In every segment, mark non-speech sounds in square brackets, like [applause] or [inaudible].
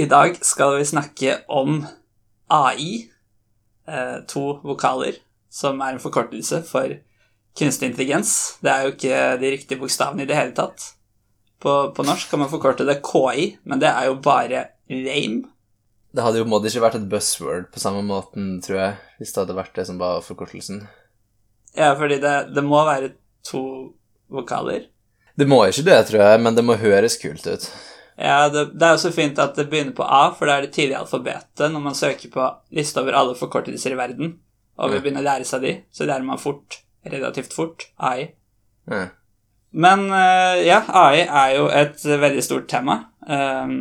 I dag skal vi snakke om AI, eh, to vokaler, som er en forkortelse for kunstig intelligens. Det er jo ikke de riktige bokstavene i det hele tatt. På, på norsk kan man forkorte det KI, men det er jo bare lame. Det hadde jo på en måte ikke vært et buzzword på samme måten, tror jeg, hvis det hadde vært det som var forkortelsen. Ja, fordi det, det må være to vokaler. Det må ikke det, tror jeg, men det må høres kult ut. Ja, det, det er jo så fint at det begynner på A, for da er det tidlig alfabetet når man søker på liste over alle forkortelser i verden, og vil begynne å lære seg de, så lærer man fort, relativt fort, AI. Ja. Men eh, ja, AI er jo et veldig stort tema, eh,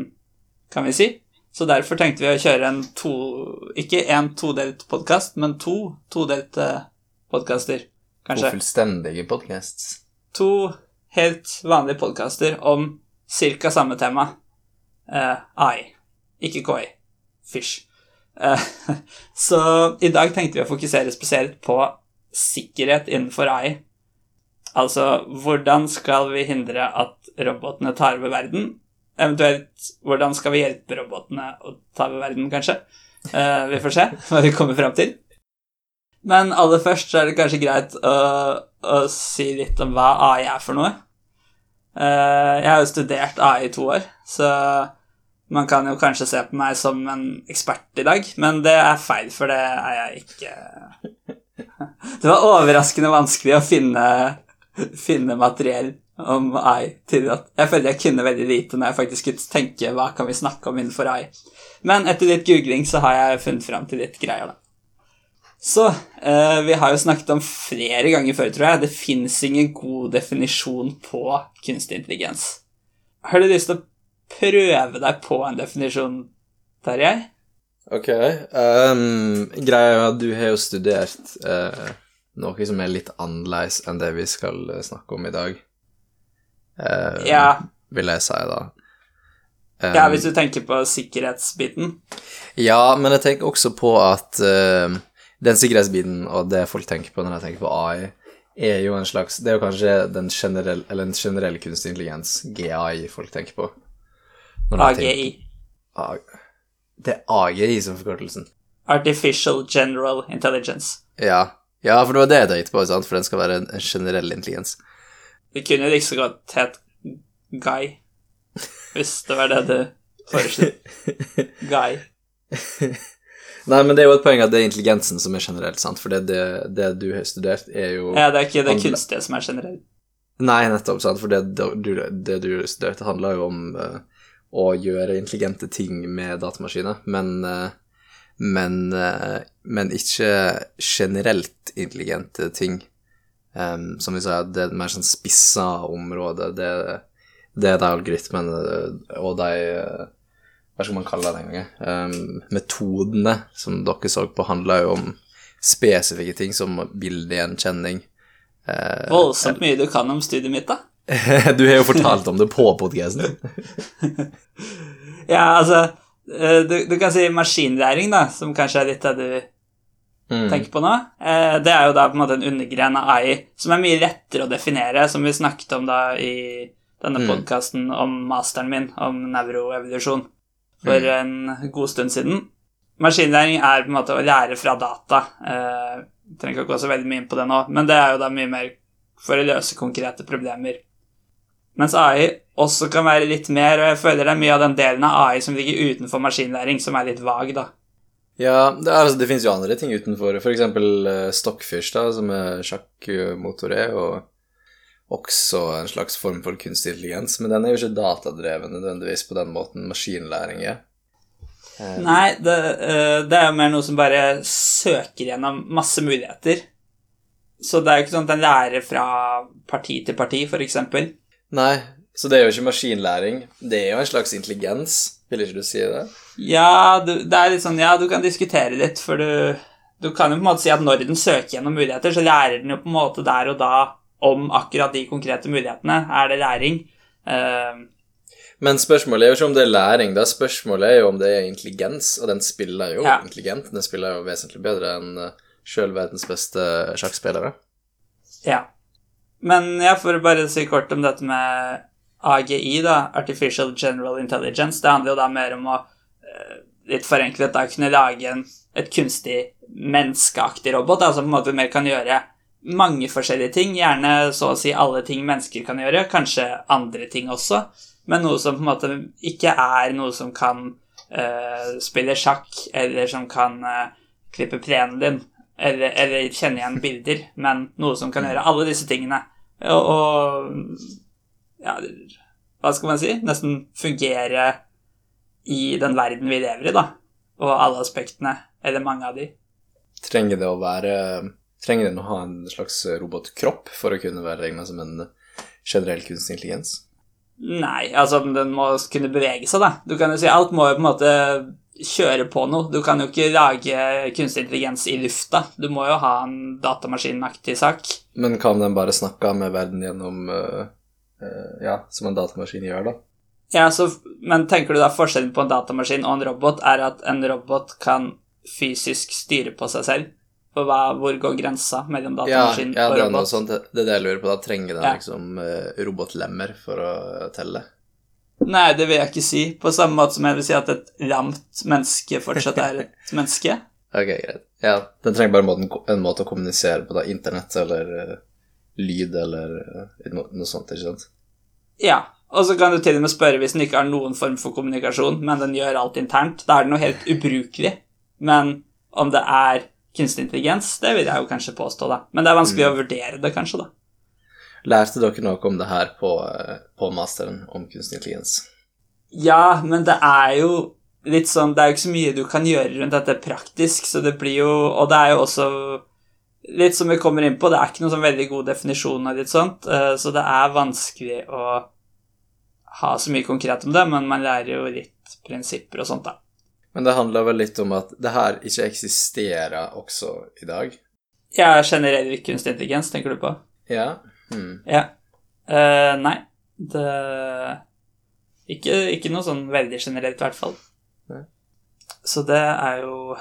kan vi si. Så derfor tenkte vi å kjøre en to Ikke en todelt podkast, men to todelte podkaster, kanskje. To fullstendige podkasts. To helt vanlige podkaster om ca. samme tema. Uh, AI, ikke KI. Fish. Uh, [laughs] så i dag tenkte vi å fokusere spesielt på sikkerhet innenfor AI. Altså, hvordan skal vi hindre at robotene tar over verden? Eventuelt, hvordan skal vi hjelpe robotene å ta over verden, kanskje? Uh, vi får se [laughs] hva vi kommer fram til. Men aller først så er det kanskje greit å, å si litt om hva AI er for noe. Eh, jeg har jo studert AI i to år, så man kan jo kanskje se på meg som en ekspert i dag, men det er feil, for det er jeg ikke. Det var overraskende vanskelig å finne, finne materiell om AI til at jeg føler jeg kunne veldig lite når jeg faktisk skulle tenke hva kan vi snakke om innenfor AI. Men etter litt googling så har jeg funnet fram til litt greier, da. Så eh, vi har jo snakket om flere ganger før, tror jeg. Det fins ingen god definisjon på kunstig intelligens. Har du lyst til å prøve deg på en definisjon, Tarjei? Ok. Um, greia er at du har jo studert uh, noe som er litt annerledes enn det vi skal snakke om i dag. Uh, Ja. Vil jeg si, da. Um, ja, hvis du tenker på sikkerhetsbiten. Ja, men jeg tenker også på at eh, den sikkerhetsbiten og det folk tenker på når de tenker på AI, er jo en slags Det er jo kanskje den generelle, eller en generell kunstig intelligens, GAI, folk tenker på. De tenker- AGI. Det er AGI som forkortelsen. Artificial General Intelligence. Ja. ja, for det var det jeg tenkte på, sant? for den skal være en, en generell intelligens. Det kunne jo ikke så godt het Guy, hvis det var det du foreslo. [laughs] Guy. [laughs] Nei, men det er jo et poeng at det er intelligensen som er generelt, sant? for det, det, det du har studert, er jo Ja, det er ikke det Handle- kunstige som er generelt. Nei, nettopp, sant? for det du, det du studerte, handla jo om uh, å gjøre intelligente ting med datamaskiner, men, uh, men, eh, men ikke generelt intelligente ting. Um, som vi sa, det er et mer sånn spissa område. Det, det er de algoritmene og de Hva skal man kalle det engang? Um, metodene som dere så på, handla jo om spesifikke ting som bildegjenkjenning. Uh, Voldsomt mye du kan om studiet mitt, da. [laughs] du har jo fortalt om det på podkasten. [laughs] Ja, altså eh, du, du kan si maskinlæring, da, som kanskje er litt det du Mm. tenker på nå. Eh, Det er jo da på en måte en undergren av AI som er mye lettere å definere, som vi snakket om da i denne Mm. podkasten om masteren min om nevroevolusjon for en god stund siden. Maskinlæring er på en måte å lære fra data. Eh, trenger ikke å gå så veldig mye inn på det nå, men det er jo da mye mer for å løse konkrete problemer. Mens AI også kan være litt mer, og jeg føler det er mye av den delen av AI som ligger utenfor maskinlæring, som er litt vag, da. Ja, det, er, altså, det finnes jo andre ting utenfor. For eksempel uh, Stockfish, da, som er sjakkmotor er, og også en slags form for kunstig intelligens. Men den er jo ikke datadreven nødvendigvis på den måten maskinlæring er. Eh, Nei, det, eh, det er jo mer noe som bare søker gjennom masse muligheter. Så det er jo ikke sånn at den lærer fra parti til parti, eksempel. Nei, så det er jo ikke maskinlæring. Det er jo en slags intelligens, vil ikke du si det? Ja, du, det er litt sånn, ja, du kan diskutere litt, for du, du kan jo på en måte si at når den søker gjennom muligheter, så lærer den jo på en måte der og da om akkurat de konkrete mulighetene. Er det læring? Eh, Men spørsmålet er jo ikke om det er læring, da. Spørsmålet er jo om det er intelligens, og den spiller jo Ja. intelligent. Den spiller jo vesentlig bedre enn uh, sjøl verdens beste sjakkspillere. ja. Men jeg for å bare si kort om dette med AGI, da, Artificial General Intelligence, det handler jo da mer om å eh, litt forenklet da kunne lage en, et kunstig menneskeaktig robot, da, som på en måte mer kan gjøre mange forskjellige ting, gjerne så å si alle ting mennesker kan gjøre, kanskje andre ting også, men noe som på en måte ikke er noe som kan uh, spille sjakk, eller som kan uh, klippe plenen din, eller, eller kjenne igjen bilder, men noe som kan gjøre alle disse tingene. Og, og ja, hva skal man si, nesten fungere i den verden vi lever i, da, og alle aspektene, eller mange av de. Trenger det å være Trenger den å ha en slags robotkropp for å kunne være regna som en generell kunstig intelligens? Nei, altså den må kunne bevege seg, da. Du kan jo si alt må jo på en måte kjøre på noe. Du kan jo ikke lage kunstig intelligens i lufta. Du må jo ha en datamaskinaktig sak. Men kan den bare snakke med verden gjennom uh, uh, Ja, som en datamaskin gjør, da? Ja, så, Men tenker du da forskjellen på en datamaskin og en robot er at en robot kan fysisk styre på seg selv? Hva, hvor går grensa mellom datamaskin ja, ja, og robot? sånt. Det det er det jeg lurer på. Da trenger den Ja. liksom uh, robotlemmer for å telle. Nei, det vil jeg ikke si. På samme måte som jeg vil si at et lamt menneske fortsatt er et [laughs] menneske. Ok, greit. Ja, den trenger bare måten, en måte å kommunisere på, da. Internett eller uh, lyd eller uh, no, noe sånt, ikke sant? Ja, og så kan du til og med spørre hvis den ikke har noen form for kommunikasjon, men den gjør alt internt. Da er det noe helt ubrukelig. Men om det er kunstig intelligens, det vil jeg jo kanskje påstå, da. Men det er vanskelig å vurdere det, kanskje, da. Lærte dere noe om det her på, på masteren om kunstig intelligens? Ja, men det er jo litt sånn Det er jo ikke så mye du kan gjøre rundt dette praktisk, så det blir jo Og det er jo også litt som vi kommer inn på, det er ikke noen sånn veldig god definisjon av litt sånt, eh, så det er vanskelig å ha så mye konkret om det, men man lærer jo litt prinsipper og sånt, da. Men det handler vel litt om at det her ikke eksisterer også i dag? Ja, generell kunstig intelligens, tenker du på? Ja. Hmm. Ja. Uh, nei, det ikke, ikke noe sånn veldig generelt, i hvert fall. Nei. Så det er jo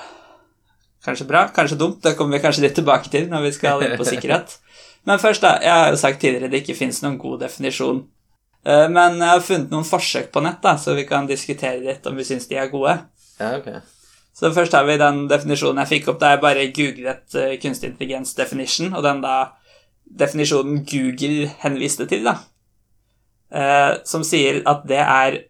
kanskje bra, kanskje dumt. Det kommer vi kanskje litt tilbake til når vi skal inn på [laughs] sikkerhet. Men først, da. Jeg har jo sagt tidligere det ikke fins noen god definisjon. Eh, Men jeg har funnet noen forsøk på nett, da, så vi kan diskutere litt om vi syns de er gode. Ja, okay. Så først har vi den definisjonen jeg fikk opp da jeg bare googlet uh, kunstig intelligens definition, og den da definisjonen Google henviste til, da, uh, som sier at det er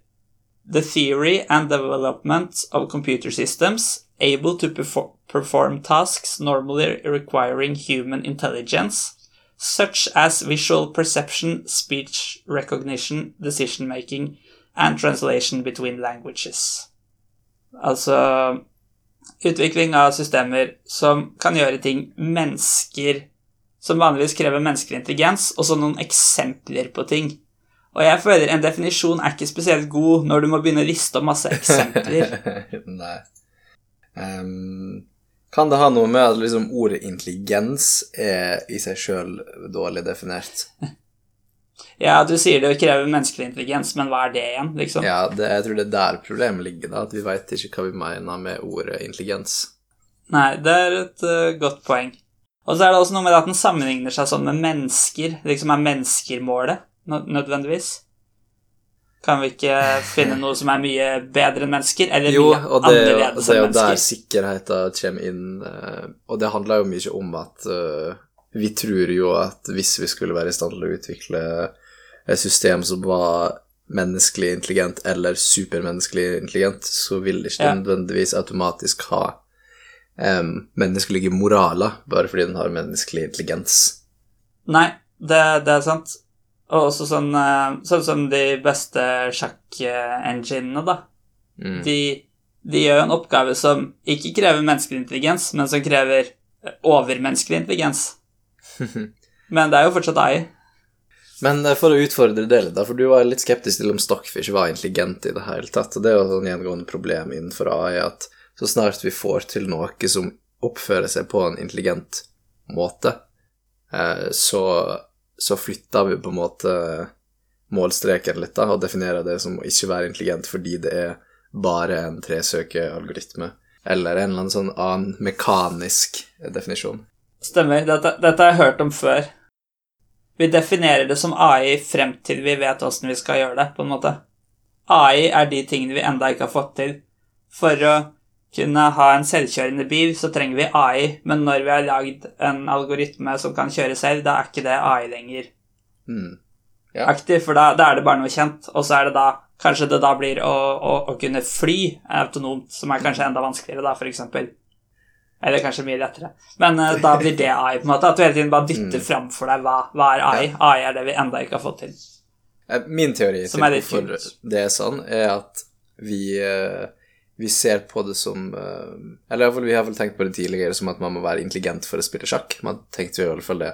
the theory and development of computer systems able to perfor perform tasks normally requiring human intelligence, such as visual perception, speech recognition, decision making and translation between languages. Altså utvikling av systemer som kan gjøre ting mennesker som vanligvis krever menneskelig intelligens, og så noen eksempler på ting. Og jeg føler en definisjon er ikke spesielt god når du må begynne å liste opp masse eksempler. [laughs] Nei. Um, kan det ha noe med at liksom ordet intelligens er i seg sjøl dårlig definert? Ja, du sier det krever menneskelig intelligens, men hva er det igjen, liksom? Ja, det, jeg tror det er der problemet ligger, da, at vi veit ikke hva vi mener med ordet intelligens. Nei, det er et uh, godt poeng. Og så er det også noe med at den sammenligner seg sånn med mennesker. Liksom er mennesker målet, nødvendigvis. Kan vi ikke finne noe som er mye bedre enn mennesker? Eller Jo, mye og det, er jo- annerledes det er jo der sikkerheten kommer inn, eh, og det handler jo mye om at eh, vi tror jo at hvis vi skulle være i stand til å utvikle et system som var menneskelig intelligent eller supermenneskelig intelligent, så vil ikke Ja. nødvendigvis automatisk ha um, menneskelige moraler bare fordi den har menneskelig intelligens. Nei, det, det er sant. Og også sånn, eh, sånn som de beste sjakk-enginene, da. Mm. De, de gjør jo en oppgave som ikke krever menneskelig intelligens, men som krever overmenneskelig intelligens. [laughs] Men det er jo fortsatt ei. Men eh, for å utfordre det litt, da, for du var litt skeptisk til om Stockfish var intelligent i det hele tatt, og det er jo sånn gjengående problem innenfor AI at så snart vi får til noe som oppfører seg på en intelligent måte, eh, så, så flytter vi på en måte målstreken litt, da, og definerer det som å ikke være intelligent fordi det er bare en tresøkealgoritme, eller en eller annen sånn annen mekanisk definisjon. Stemmer. Dette, dette har jeg hørt om før. Vi definerer det som AI frem til vi vet åssen vi skal gjøre det, på en måte. AI er de tingene vi enda ikke har fått til. For å kunne ha en selvkjørende bil, så trenger vi AI, men når vi har lagd en algoritme som kan kjøre selv, da er ikke det AI lenger. Mm. Ja. Aktiv, for da, da er det bare noe kjent, og så er det da Kanskje det da blir å, å, å kunne fly autonomt, som er kanskje enda vanskeligere, da, eksempel. Eller kanskje mye lettere. Men uh, da blir det AI, på en måte. At du hele tiden bare dytter Mm. fram for deg hva, hva er AI. AI er det vi enda ikke har fått til. Eh, Min teori Som til hvorfor det er sånn, er at vi, eh, vi ser på det som Eller i hvert fall, vi har vel tenkt på det tidligere som at man må være intelligent for å spille sjakk. Man tenkte jo i hvert fall det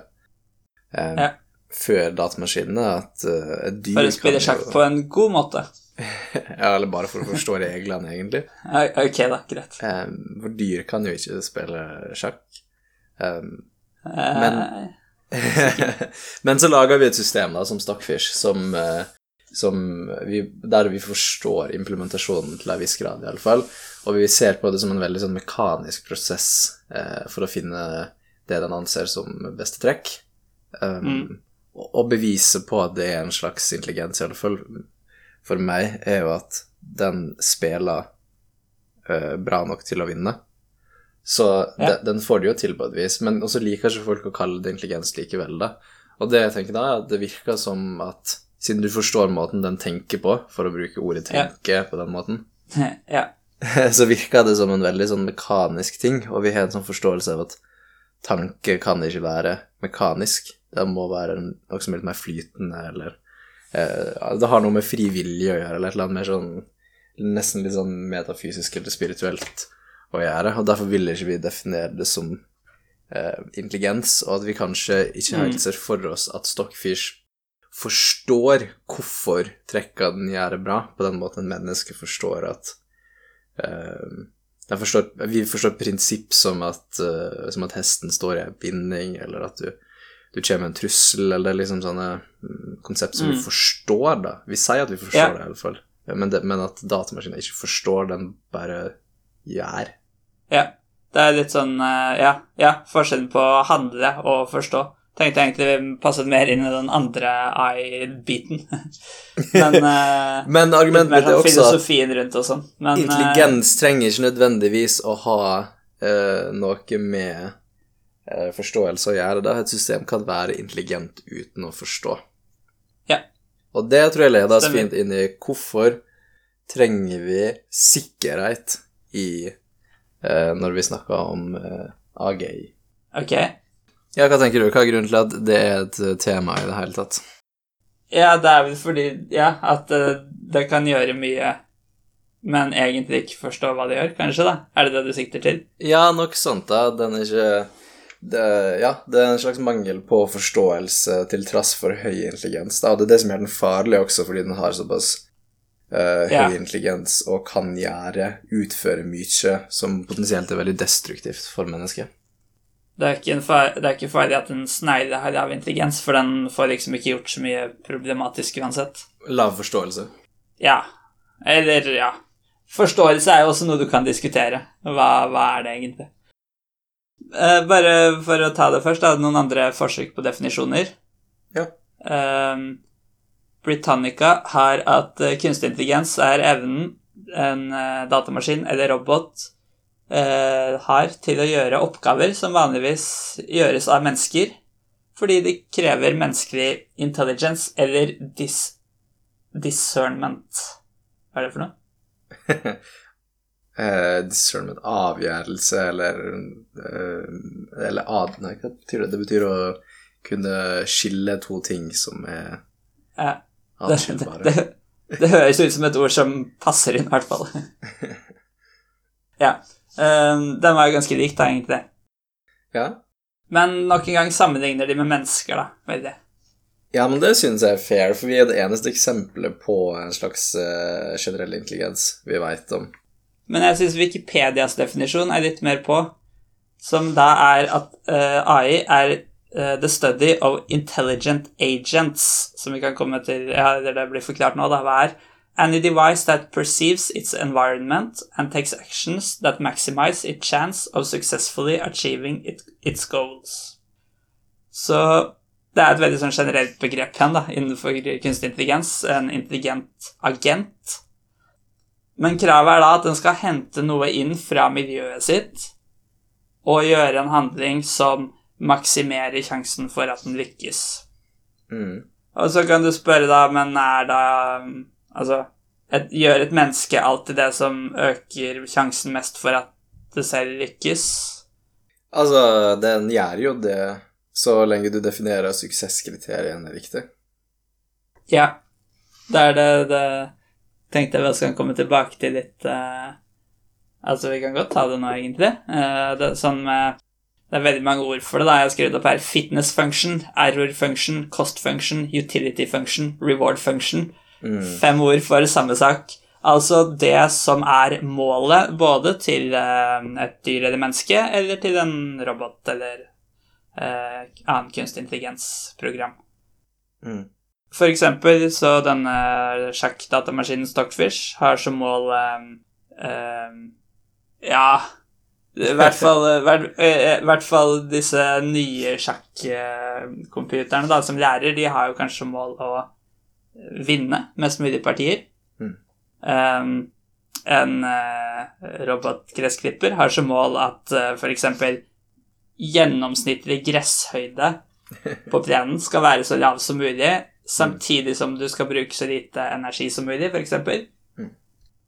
eh, Ja. før datamaskinene, at et dyr For å spille sjakk på en god måte. [laughs] Ja, eller bare for å forstå reglene, egentlig. Ok, da. Greit. Um, for dyr kan jo ikke spille sjakk. Um, Men- [laughs] Men så lager vi et system da, som Stockfish, som, eh, som vi, der vi forstår implementasjonen til en viss grad, i alle fall. Og vi ser på det som en veldig sånn mekanisk prosess eh, for å finne det den anser som beste trekk. Um, Mm. og, og bevise på at det er en slags intelligens, i alle fall for meg, er jo at den spiller uh, bra nok til å vinne. Så Ja. de, den får de jo til på et vis, men også liker ikke folk å kalle det intelligens likevel, da. Og det jeg tenker da, er at det virker som at siden du forstår måten den tenker på, for å bruke ordet Ja. 'tenke' på den måten, [laughs] ja. [laughs] så virker det som en veldig sånn mekanisk ting, og vi har en sånn forståelse av at tanke kan ikke være mekanisk. Det må være noe som er litt mer flytende, eller Det har noe med frivillig å gjøre, eller et eller annet mer sånn Nesten litt sånn metafysisk eller spirituelt å gjøre, og derfor ville ikke vi definere det som eh, intelligens, og at vi kanskje ikke helt ser for oss at Stockfish forstår hvorfor trekka den gjør bra, på den måten mennesket forstår at eh, forstår, Vi forstår prinsipp som at, eh, som at hesten står i en binding, eller at du, du kommer med en trussel, eller det er liksom sånne mm, konsept som vi forstår, da. Vi sier at vi forstår Ja. det, i alle fall. Men, det, men at datamaskinen ikke forstår, den bare gjør. ja. Det er litt sånn eh, Ja, ja forskjellen på å handle og forstå. Tenkte jeg egentlig passet mer inn i den andre eye-biten. [laughs] Men [laughs] eh, Men argumentet mitt er sånn også at rundt og sånn. Men eh, intelligens trenger ikke nødvendigvis å ha uh, noe med forståelse å gjøre. Da. Et system kan være intelligent uten å forstå. Ja. Og det tror jeg leder oss fint inn i hvorfor trenger vi sikkerhet i eh, når vi snakker om eh, AGI. Ok. Ja, hva tenker du? Hva er grunnen til at det er et eh, tema i det hele tatt? Ja, det er vel fordi Ja, at uh, det kan gjøre mye, men egentlig ikke forstå hva det gjør, kanskje, da? Er det det du sikter til? Ja, nok sånt, da. Den er ikke det, Ja, det er en slags mangel på forståelse til trass for høy intelligens, da. Og det er det som gjør den farlig også, fordi den har såpass Ja. høy intelligens og kan gjøre, utføre mye som potensielt er veldig destruktivt for mennesket. Det er, ikke far, det er ikke farlig at en snegle har lav intelligens, for den får liksom ikke gjort så mye problematisk uansett. Lav forståelse. Ja. Eller, ja. Forståelse er jo også noe du kan diskutere. Hva, hva er det egentlig? Eh, bare for å ta det først, da, noen andre forsøk på definisjoner. Ja. Eh, Britannica har at eh, kunstig intelligens er evnen en datamaskin eller robot uh, har til å gjøre oppgaver som vanligvis gjøres av mennesker, fordi de krever menneskelig intelligence eller dis discernment. Hva er det for noe? [laughs] eh, discernment, avgjørelse, eller eh, Eller ad... Nei, hva betyr det? Det betyr å kunne skille to ting som er Ja, det, det, det, det høres ut som et ord som passer inn, i hvert fall. [laughs] ja. Um, den var jo ganske lik, da, egentlig. Ja. Men nok en gang sammenligner de med mennesker, da. Veldig. Ja, men det synes jeg er fair, for vi er det eneste eksempelet på en slags uh, generell intelligens vi vet om. Men jeg syns Wikipedias definisjon er litt mer på, som da er at uh, AI er uh, the study of intelligent agents, som vi kan komme til Ja, det blir forklart nå, da. Hva er? Any device that perceives its environment and takes actions that maximize its chance of successfully achieving it, its goals. Så Det er et veldig sånn generelt begrep igjen da, innenfor kunstig intelligens. En intelligent agent. Men kravet er da at den skal hente noe inn fra miljøet sitt og gjøre en handling som maksimerer sjansen for at den lykkes. Mm. Og så kan du spørre, da, men er da Altså, et, gjør et menneske alltid det som øker sjansen mest for at det selv lykkes? Altså, den gjør jo det så lenge du definerer suksesskriteriene riktig. Ja. Det er det, det tenkte jeg vi skal komme tilbake til litt uh, Altså, vi kan godt ta det nå, egentlig. Uh, det, er sånn med det er veldig mange ord for det. da Jeg har skrevet opp her fitness function, error function, cost function, utility function, reward function. Fem ord for samme sak. Altså det som er målet både til uh, et dyr eller menneske, eller til en robot eller annen kunstig intelligens-program. Mm. For eksempel så denne sjakkdatamaskinen Stockfish har som mål um, um, Ja i hvert fall, i hvert, eh, i hvert fall disse nye sjakkcomputerne da, som lærer, de har jo kanskje som mål å vinne mest mulig partier. Mm. Um, en uh, robotgressklipper har som mål at uh, f.eks. gjennomsnittlig gresshøyde [laughs] på plenen skal være så lav som mulig, samtidig som du skal bruke så lite energi som mulig, f.eks., Mm.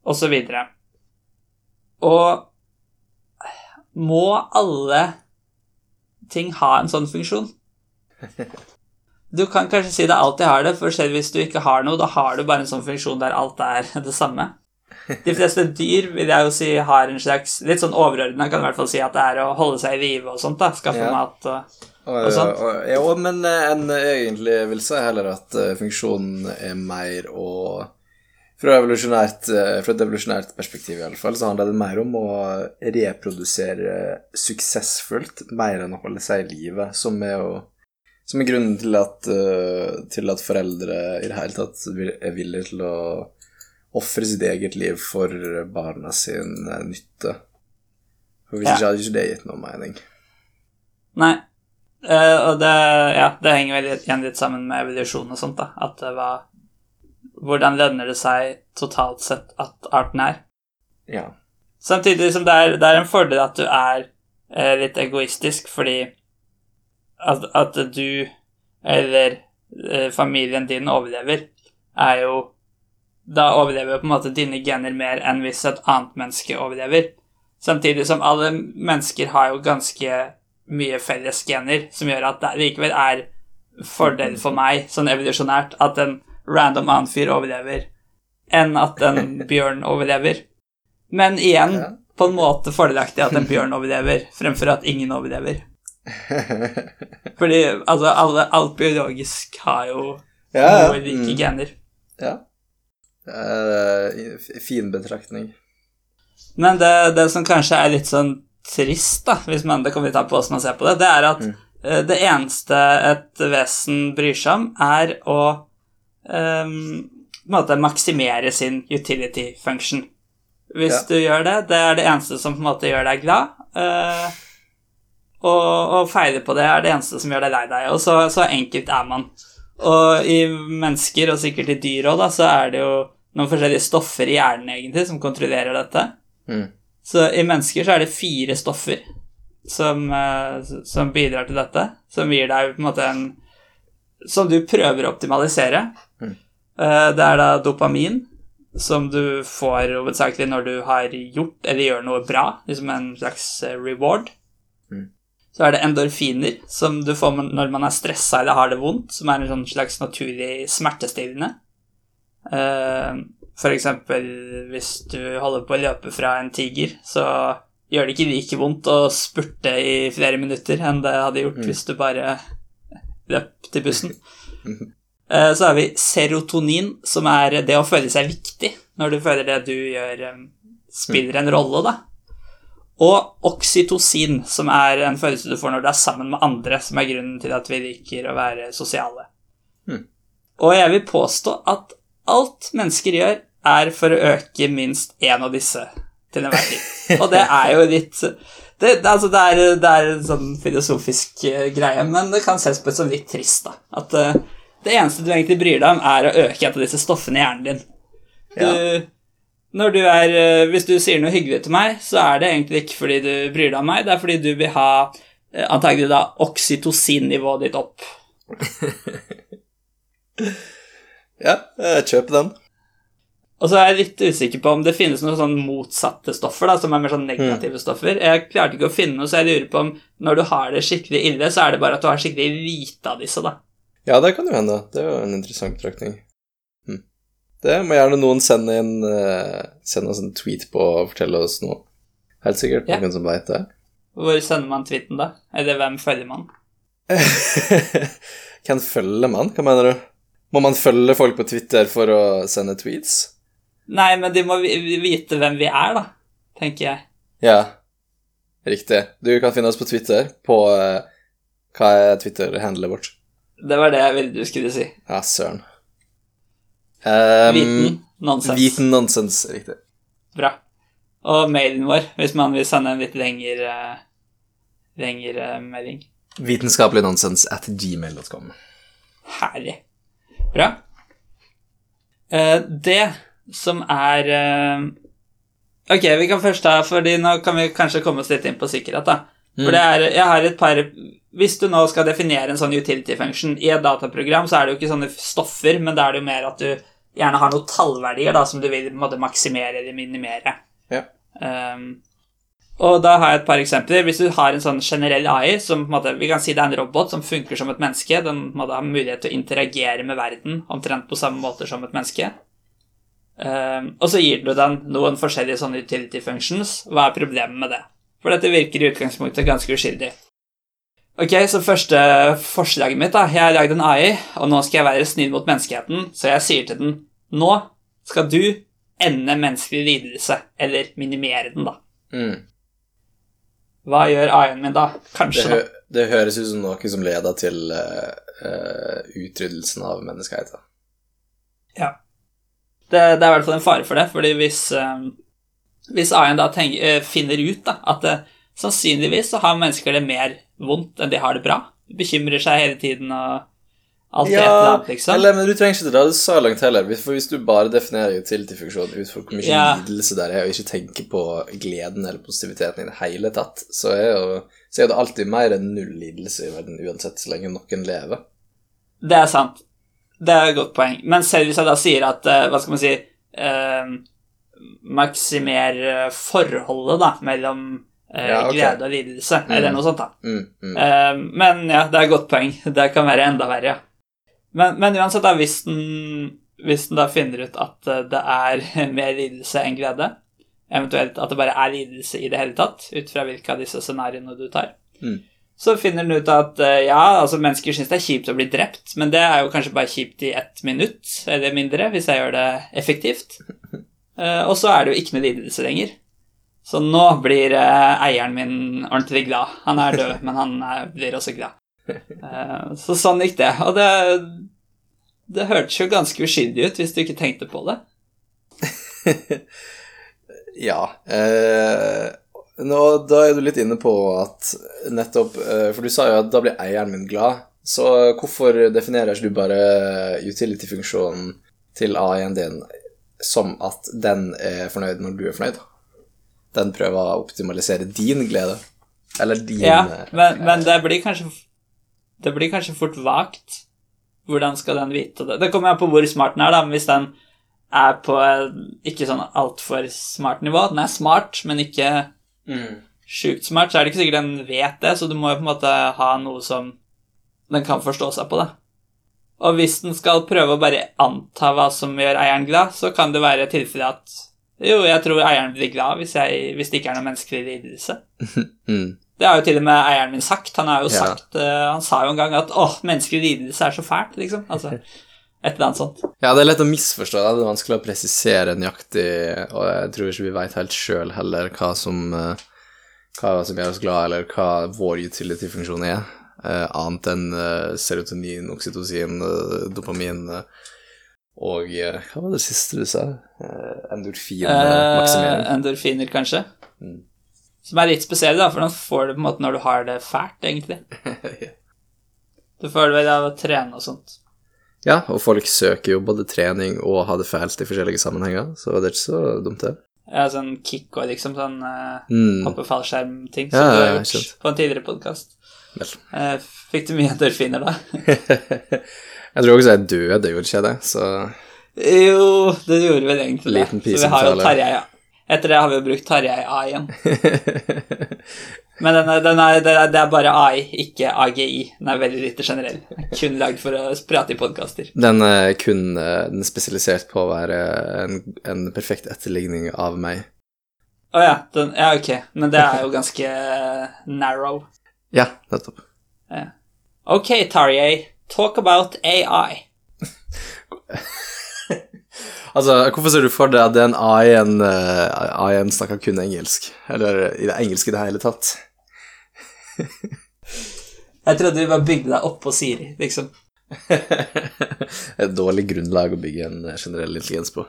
og så videre. Og må alle ting ha en sånn funksjon? [laughs] Du kan kanskje si det alltid har det, for selv hvis du ikke har noe, da har du bare en sånn funksjon der alt er [laughs] det samme. De fleste dyr vil jeg jo si har en slags Litt sånn overordna kan i hvert fall si at det er å holde seg i live og sånt, da. Skaffe Ja. mat og Og, Og ja, men eh, en egentlig vil si heller at eh, funksjonen er mer å fra, eh, fra et evolusjonært perspektiv i alle fall, så handler det mer om å reprodusere suksessfullt, mer enn å holde seg i live, som er jo som er grunnen til at, til at foreldre i det hele tatt er villige til å ofre sitt eget liv for barna sin nytte. For hvis Ja. ikke hadde ikke det gitt noe mening. Nei. Eh, og det, ja, det henger vel igjen litt sammen med evolusjon og sånt, da. At det var Hvordan lønner det seg totalt sett at arten er? Ja. Samtidig som det er, det er en fordel at du er uh, litt egoistisk, fordi at, at du eller uh, familien din overlever, er jo Da overlever jo på en måte dine gener mer enn hvis et annet menneske overlever. Samtidig som alle mennesker har jo ganske mye felles gener, som gjør at det likevel er fordel for meg, sånn evolusjonært, at en random annen fyr overlever, enn at en [laughs] bjørn overlever. Men igjen, på en måte fordelaktig at en [laughs] bjørn overlever, fremfor at ingen overlever. [laughs] Fordi altså, alle, alt biologisk har jo Ja, noe like Mm. gener. Ja. F- fin betraktning. Men det, det som kanskje er litt sånn trist, da, hvis man, det kommer vi ta på hvordan man ser på det, det er at Mm. uh, det eneste et vesen bryr seg om, er å um, på en måte maksimere sin utility function. Hvis Ja. du gjør det, det er det eneste som på en måte gjør deg glad. Uh, og, og feile på det er det eneste som gjør deg lei deg. Og så, så enkelt er man. Og i mennesker, og sikkert i dyr òg, så er det jo noen forskjellige stoffer i hjernen egentlig som kontrollerer dette. Mm. Så i mennesker så er det fire stoffer som, eh, som bidrar til dette, som gir deg på en måte en Som du prøver å optimalisere. Mm. Eh, Det er da dopamin, som du får hovedsakelig når du har gjort eller gjør noe bra, liksom en slags eh, reward. Mm. Så er det endorfiner, som du får når man er stressa eller har det vondt, som er en sånn slags naturlig smertestillende. Eh, Eksempel hvis du holder på å løpe fra en tiger, så gjør det ikke like vondt å spurte i flere minutter enn det hadde gjort hvis du bare løp til bussen. [laughs] Eh, Så har vi serotonin, som er det å føle seg viktig når du føler det du gjør, spiller en rolle, da. Og oksytocin, som er en følelse du får når du er sammen med andre, som er grunnen til at vi liker å være sosiale. Mm. Og jeg vil påstå at alt mennesker gjør, er for å øke minst én av disse til enhver tid. [laughs] Og det er jo litt det, altså det, er, det er en sånn filosofisk uh, greie, men det kan ses på som litt trist, da. At uh, det eneste du egentlig bryr deg om, er å øke et av disse stoffene i hjernen din. Du, Ja. når du er, uh, hvis du sier noe hyggelig til meg, så er det egentlig ikke fordi du bryr deg om meg, det er fordi du vil ha uh, antagelig da oksytocin-nivået ditt opp. [laughs] Ja, jeg kjøper den. Og så er jeg litt usikker på om det finnes noen sånn motsatte stoffer, da, som er mer sånn negative stoffer. Jeg klarte ikke å finne noe, så jeg lurer på om når du har det skikkelig ille, så er det bare at du har skikkelig lite av disse, da. Ja, det kan jo hende. Det er jo en interessant betraktning. Hm. Det må gjerne noen sende inn uh, Sende oss en tweet på og fortelle oss noe. Helt sikkert Ja. noen som veit det. Hvor sender man tweeten, da? Eller hvem følger man? [laughs] Hvem følger man? Hva mener du? Må man følge folk på Twitter for å sende tweets? Nei, men de må vite hvem vi er, da, tenker jeg. Ja, riktig. Du kan finne oss på Twitter på uh, Hva er Twitter-handlet vårt? Det var det jeg ville du skulle si. Ja, søren. Um, Viten. Nonsens. Viten nonsens, riktig. Bra. Og mailen vår, hvis man vil sende en litt lengre, lengre melding. Vitenskapelig nonsens at gmail.com. Herlig. Bra. Eh, det som er eh, Ok, vi kan først ta Fordi nå kan vi kanskje komme oss litt inn på sikkerhet, da. For det er Jeg har et par Hvis du nå skal definere en sånn utility function i et dataprogram, så er det jo ikke sånne stoffer, men da er det jo mer at du gjerne har noen tallverdier da, som du vil måte, maksimere eller minimere. Ja. Um, og da har jeg et par eksempler. Hvis du har en sånn generell AI, som måte, vi kan si det er en robot som funker som et menneske, den må da har mulighet til å interagere med verden omtrent på samme måte som et menneske, um, og så gir du den noen forskjellige sånne utility functions, hva er problemet med det? For dette virker i utgangspunktet ganske uskyldig. Ok, så første forslaget mitt da, jeg har lagd en AI, og nå skal jeg være snill mot menneskeheten, så jeg sier til den, nå skal du ende menneskelig lidelse, eller minimere den da. Mm. Hva gjør AI-en min da? Det, Kanskje hø da. det høres ut som noe som leder til uh, utryddelsen av menneskeheten. Ja. Det, det er i hvert fall en fare for det, fordi hvis, eh, hvis AI-en da tenker, finner ut da, at uh, sannsynligvis så har mennesker det mer vondt enn de har det bra, bekymrer seg hele tiden og alt ja, et eller annet, liksom. eller, men du trenger ikke dra det så langt heller. For hvis du bare definerer utility-funksjonen ut fra hvor mye Ja. lidelse der er, og ikke tenker på gleden eller positiviteten i det hele tatt, så er jo så er det alltid mer enn null lidelse i verden uansett, så lenge noen lever. Det er sant. Det er et godt poeng. Men selv hvis jeg da sier at eh, Hva skal man si eh, Maksimer eh, forholdet da mellom eh, Ja, okay. glede og lidelse, eller noe sånt, da. Mm, mm. Eh, men ja, det er et godt poeng. Det kan være enda verre, ja. Men, men uansett, da, hvis den, hvis den da finner ut at eh, det er [laughs] mer lidelse enn glede, eventuelt at det bare er lidelse i det hele tatt, ut fra hvilke av disse scenarioene du tar, Mm. så finner den ut at eh, ja, altså mennesker syns det er kjipt å bli drept, men det er jo kanskje bare kjipt i ett minutt eller mindre, hvis jeg gjør det effektivt. [laughs] Eh, og så er det jo ikke noe lidelse lenger. Så nå blir eieren min ordentlig glad. Han er død, [laughs] men han blir også glad. Så sånn gikk det. Og det, det hørtes jo ganske uskyldig ut hvis du ikke tenkte på det. [laughs] Ja. Eh, nå, da er du litt inne på at nettopp eh, For du sa jo at da blir eieren min glad. Så hvorfor definerer du bare utility-funksjonen til AI-en din som at den er fornøyd når du er fornøyd? Den prøver å optimalisere din glede. Eller din Ja, eh, men, men det blir kanskje Det blir kanskje fort vagt. Hvordan skal den vite det? Det kommer an på hvor smart den er, da. Men hvis den er på ikke sånn altfor smart nivå Den er smart, men ikke mm. sjukt smart, så er det ikke sikkert den vet det, så du må jo på en måte ha noe som den kan forstå seg på, da. Og hvis den skal prøve å bare anta hva som gjør eieren glad, så kan det være tilfelle at jo, jeg tror eieren blir glad hvis, jeg, hvis det ikke er noe menneskelig lidelse. [laughs] Mm. Det har jo til og med eieren min sagt. Han har jo Ja. sagt eh, Han sa jo en gang at 'åh, menneskelig lidelse er så fælt', liksom. Altså, et eller annet sånt. Ja, det er lett å misforstå. Det er vanskelig å presisere nøyaktig, og jeg tror ikke vi veit helt sjøl heller hva som, eh, hva som gjør oss glad, eller hva vår utility-funksjon er, uh, annet enn uh, serotonin, oksytocin, dopamin, Og hva var det siste du sa? Uh, Endorfinmaksimering. Uh, endorfiner, kanskje. Mm. Som er litt spesielle, da, for nå får du på en måte når du har det fælt, egentlig. [laughs] Du får det vel av å trene og sånt. Ja, og folk søker jo både trening og ha det fælt i forskjellige sammenhenger, så det er ikke så dumt, det. Ja, sånn kick og liksom sånn uh, Mm. hoppe fallskjerm-ting som Ja, du har gjort på en tidligere podkast. Uh, fikk du mye endorfiner da? [laughs] jeg tror også jeg døde, gjorde ikke jeg det? Så jo, det gjorde vel egentlig det. Liten Så vi har jo. Tarjei ja. Etter det har vi jo brukt Tarjei A igjen. Men den er, den er, det, er, bare AI, ikke AGI. Den er veldig lite generell. Kun lagd for å prate i podkaster. Den er kun eh, den er spesialisert på å være en, en perfekt etterligning av meg. Å ja, den, ja, ok. Men det er jo ganske narrow. Ja, nettopp. Ok, Tarjei, talk about AI. [laughs] Altså, hvorfor ser du for deg at det AI-en uh, AI snakker kun engelsk? Eller i det engelske i det hele tatt? Jeg trodde vi bare bygde deg opp på Siri, liksom. [laughs] Et dårlig grunnlag å bygge en eh, generell intelligens på.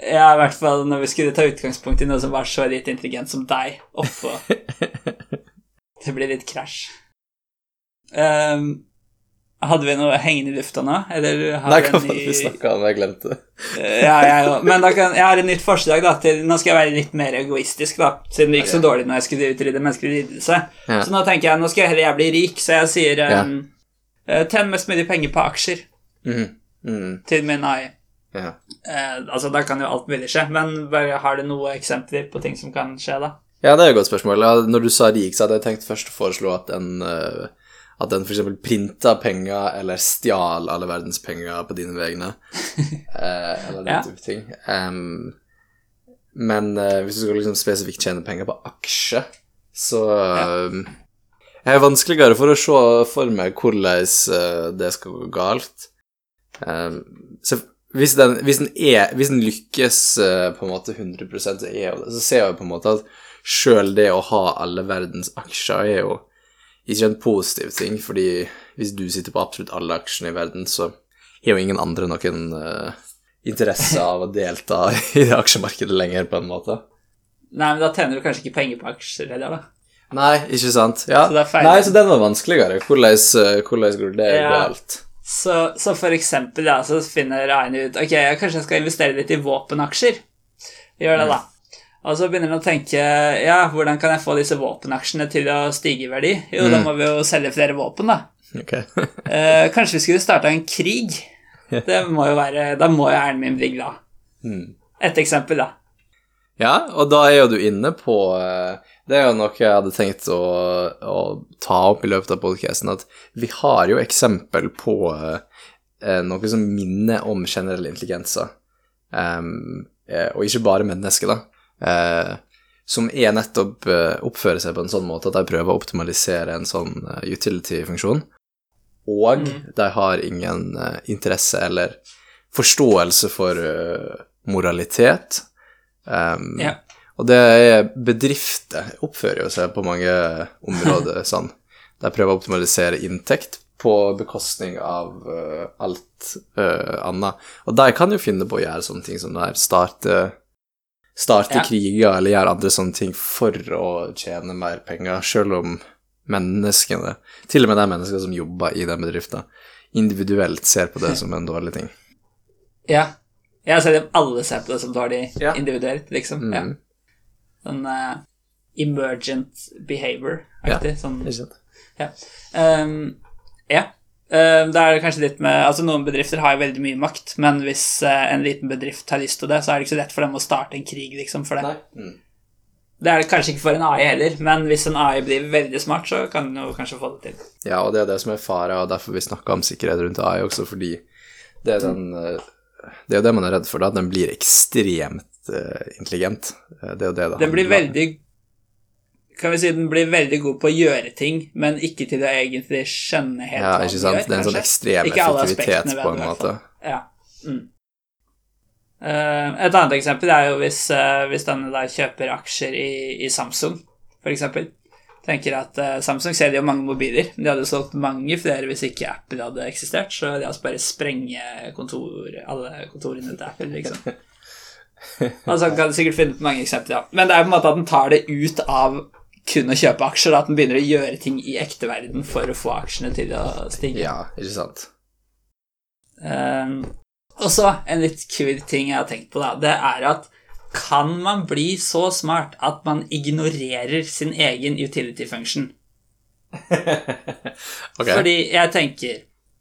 Ja, i hvert fall når vi skulle ta utgangspunkt i noe som var så lite intelligent som deg, oppå [laughs] Det blir litt krasj. Ehm, hadde vi noe hengende i lufta nå, eller har Nei, hva var det vi snakka om? Jeg glemte det. Ja, jeg òg. Men da kan, jeg har et nytt forslag, da. Til, nå skal jeg være litt mer egoistisk, da. Siden det gikk så dårlig når jeg skulle utrydde menneskelig lidelse. Ja. Så nå tenker jeg nå skal jeg heller jeg bli rik, så jeg sier um, ja. Tjen mest mulig penger på aksjer Mm. Mm. til min AI. Ja. Uh, altså, da kan jo alt mulig skje, men bare har du noen eksempler på ting som kan skje, da? ja, det er et godt spørsmål. Når du sa rik, så hadde jeg tenkt først å foreslå at en uh, at den f.eks. printa penger eller stjal alle verdens penger på dine vegne. [laughs] Eh, eller den Ja. type ting. Um, men eh, hvis du skal liksom spesifikt tjene penger på aksje, så um, er det vanskeligere for å se for meg hvordan uh, det skal gå galt. Um, så hvis den, hvis den, er, hvis den lykkes uh, på en måte 100 så, er jo det, så ser jeg på en måte at sjøl det å ha alle verdens aksjer er jo ikke en positiv ting, fordi hvis du sitter på absolutt alle aksjene i verden, så har jo ingen andre noen uh, interesse [laughs] av å delta i det aksjemarkedet lenger, på en måte. Nei, men da tjener du kanskje ikke penger på aksjer heller, da. Nei, ikke sant? Ja. Så er. Nei, så den var vanskeligere. Hvordan, eh, hvordan går det Ja. galt? Så, så for eksempel, da, så finner Aine ut Ok, kanskje jeg skal investere litt i våpenaksjer. Gjør det, da. Og så begynner han å tenke Ja, hvordan kan jeg få disse våpenaksjene til å stige i verdi? Jo, da må vi jo selge flere våpen, da. Okay. [laughs] Eh, kanskje vi skulle starta en krig? Det må jo være Da må jo hjernen min bli glad. Mm. Et eksempel, da. Ja, og da er jo du inne på eh, Det er jo noe jeg hadde tenkt å, å ta opp i løpet av podkasten, at vi har jo eksempel på eh, eh, noe som minner om generell intelligenser. Em, eh, og ikke bare mennesker, da. Eh, som er nettopp eh, oppfører seg på en sånn måte at de prøver å optimalisere en sånn eh, utility-funksjon. Og de har ingen eh, interesse eller forståelse for moralitet. Um, Ja. Og det er bedrifter oppfører jo seg på mange områder [laughs] sånn. De prøver å optimalisere inntekt på bekostning av uh, alt uh, annet. Og de kan jo finne på å gjøre sånne ting som det her. Starte, starte Ja. kriger eller gjøre andre sånne ting for å tjene mer penger, selv om menneskene, til og med de menneskene som jobber i den bedriften, individuelt ser på det som en dårlig ting. [laughs] Ja. Ja, selv om alle ser på det som dårlig Ja. individuelt, liksom. Ja. Mm. Sånn uh, emergent behavior-aktig. Sånn Ikke sant? Ja. Um, ja. Ehm, det er kanskje litt med Altså, noen bedrifter har jo veldig mye makt, men hvis eh, en liten bedrift har lyst til det, så er det ikke så lett for dem å starte en krig, liksom, for det. Mm. Det er det kanskje ikke for en AI heller, men hvis en AI blir veldig smart, så kan den jo kanskje få det til. Ja, og det er det som er fara, og derfor vi snakka om sikkerhet rundt AI også, fordi det er den eh, Det er jo det man er redd for, da, at den blir ekstremt eh, intelligent. Det er jo det da. Den blir veldig Kan vi si den blir veldig god på å gjøre ting, men ikke til å egentlig skjønne helt Ja, ikke den sant? gjør, Det er en sånn ekstrem effektivitet på en måte. Ja. Mm. Uh, et annet eksempel er jo hvis, uh, hvis denne da kjøper aksjer i, i Samsung, eksempel. tenker at uh, Samsung selger jo mange mobiler, de hadde solgt mange flere hvis ikke Apple hadde eksistert, så de altså bare sprenge kontor, alle kontorene til Apple, liksom. [laughs] Altså, kan sikkert finne på mange eksempler, ja. Men det er på en måte at den tar det ut av kun å kjøpe aksjer, at den begynner å gjøre ting i ekte verden for å få aksjene til å stige. Ja, ikke sant? Um, og så en litt kul ting jeg har tenkt på, da. Det er at kan man bli så smart at man ignorerer sin egen utility function? [laughs] okay. Fordi jeg tenker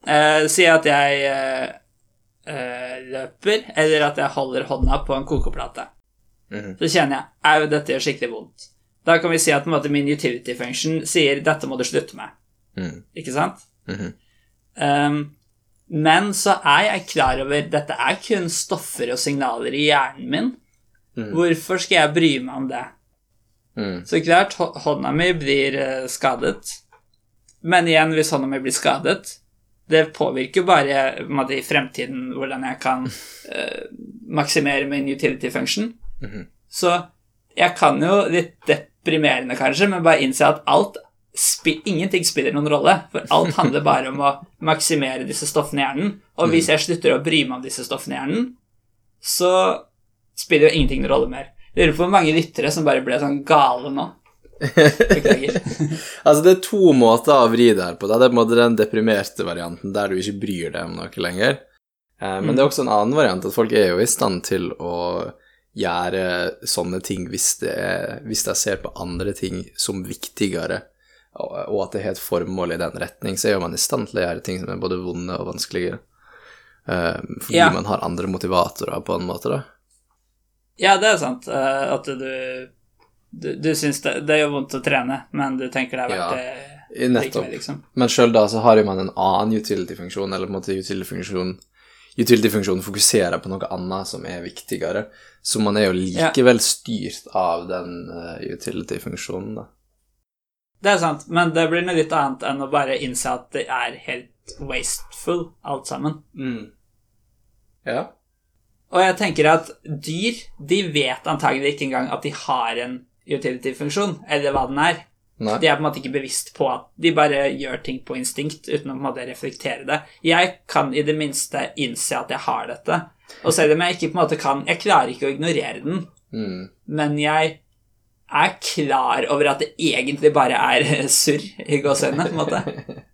uh, Si at jeg uh, uh, løper, eller at jeg holder hånda på en kokeplate. Mhm. Så kjenner jeg au, dette gjør skikkelig vondt. Da kan vi si at måte, min utility function sier 'dette må du slutte med'. Mm. Ikke sant? Mhm. Um, men så er jeg klar over dette er kun stoffer og signaler i hjernen min. Mm. Hvorfor skal jeg bry meg om det? Mhm. Så klart, hå- hånda mi blir eh, skadet. Men igjen, hvis hånda mi blir skadet Det påvirker bare måte, i fremtiden hvordan jeg kan uh, maksimere min utility function. -hmm. Så jeg kan jo, litt deprimerende kanskje, men bare innse at alt ingenting spiller noen rolle. For alt handler bare om å maksimere disse stoffene i hjernen. Og hvis jeg slutter å bry meg om disse stoffene i hjernen, så spiller jo ingenting noen rolle mer. Jeg lurer på hvor mange lyttere som bare ble sånn gale nå. [laughs] Altså, det er to måter å vri det her på. Det er på en måte den deprimerte varianten der du ikke bryr deg om noe lenger. Eh, men det er også en annen variant, at folk er jo i stand til å gjøre sånne ting hvis, det hvis jeg ser på andre ting som viktigere, og, at det har et formål i den retning, så er man i stand til å gjøre ting som er både vonde og vanskeligere. Eh, fordi Ja. man har andre motivatorer, på en måte, da. Ja, det er sant. eh, At du Du, du syns det, det gjør vondt å trene, men du tenker det er verdt Ja, det Nettopp. likevel, liksom. Men sjøl da så har jo man en annen utility-funksjon, eller på en måte utility-funksjon Utility-funksjonen fokuserer på noe annet som er viktigere, så man er jo likevel styrt av den uh, utility-funksjonen, da. Det er sant, men det blir noe litt annet enn å bare innse at det er helt wasteful, alt sammen. Ja. Og jeg tenker at dyr de vet antagelig ikke engang at de har en utility-funksjon, eller hva den er. Nei. De er på en måte ikke bevisst på at de bare gjør ting på instinkt uten å på en måte reflektere det. Jeg kan i det minste innse at jeg har dette, og selv om jeg ikke på en måte kan Jeg klarer ikke å ignorere den, Mm. men jeg er klar over at det egentlig bare er [laughs] surr i gåseøynene, på en måte. [laughs]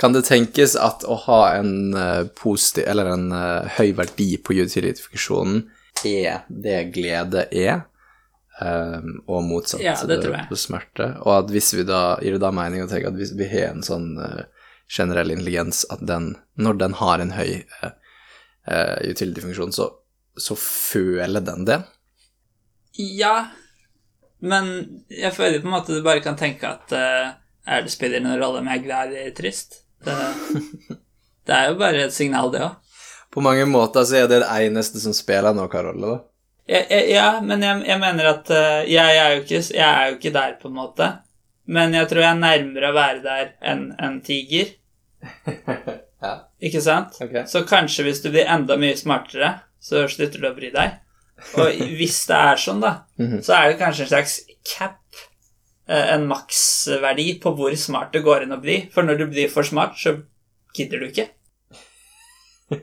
Kan det tenkes at å ha en eh, positiv, eller en eh, høy verdi på utility-funksjonen er det glede er, eh, og motsatt Ja, det jeg. eh, smerte? Og at hvis vi da, gir det da mening å tenke at hvis vi har en sånn uh, generell intelligens, at den, når den har en høy uh, utility-funksjon, så, så føler den det? Ja, men jeg føler på en måte du bare kan tenke at er det spiller noen rolle om jeg er glad eller trist? Det, [laughs] det er jo bare et signal, det òg. På mange måter så er det det eneste som spiller noen rolle, da. Ja, ja, ja, men jeg, jeg mener at eh, jeg, er ikke, jeg er jo ikke der, på en måte. Men jeg tror jeg er nærmere å være der enn en tiger. [laughs] Ja. Ikke sant? Okay. Så kanskje hvis du blir enda mye smartere, så slutter du å bry deg. Og [laughs] hvis det er sånn, da, Mhm. så er det kanskje en slags cap, eh, en maksverdi på hvor smart det går inn å bli. For når du blir for smart, så gidder du ikke. [laughs]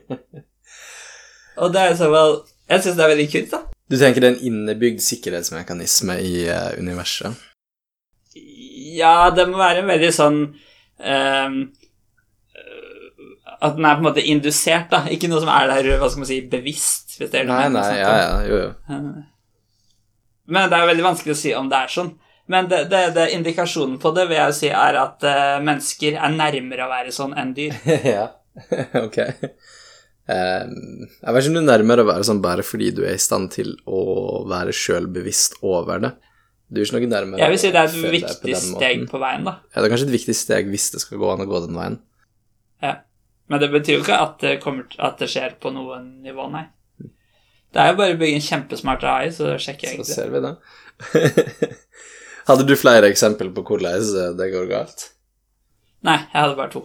Og det er så fall Jeg syns det er veldig kult, da. Du tenker det er en innebygd sikkerhetsmekanisme i uh, universet? Ja, det må være en veldig sånn uh, At den er på en måte indusert, da. Ikke noe som er der hva skal man si, bevisst. Hvis det er Nei, nei, ja, ja, jo, jo. Men det er veldig vanskelig å si om det er sånn. Men det, det, det indikasjonen på det vil jeg si er at uh, mennesker er nærmere å være sånn enn dyr. [laughs] ja, [laughs] ok. Ehm, jeg vet ikke om du er nærmere å være sånn bare fordi du er i stand til å være sjølbevisst over det. Du er ikke noe nærmere Jeg vil si det er et viktig på steg på veien, da. Ja, det er kanskje et viktig steg hvis det skal gå an å gå den veien. Ja. Men det betyr jo ikke at det, kommer, at det skjer på noe nivå, nei. Det er jo bare å bygge en kjempesmart AI, så sjekker jeg Så egentlig. ser vi det. [laughs] Hadde du flere eksempler på hvordan det går galt? Nei, jeg hadde bare to.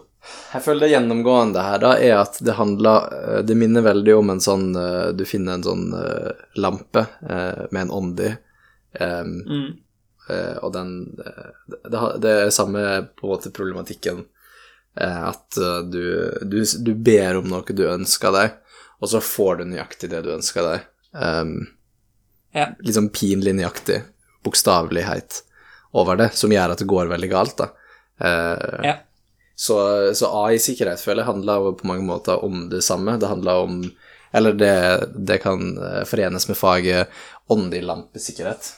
Jeg føler det gjennomgående her da er at det handler eh, Det minner veldig om en sånn eh, Du finner en sånn eh, lampe med en ånd i. Um, Mm. og den det, det er samme på en måte problematikken at du, du, du ber om noe du ønsker deg, og så får du nøyaktig det du ønsker deg. Um, Ja. litt sånn pinlig nøyaktig bokstavelighet over det, som gjør at det går veldig galt, da. Uh, Ja. Så, så AI-sikkerhet føler jeg handler på mange måter om det samme. Det handler om Eller det, det kan eh, forenes med faget åndig lampesikkerhet.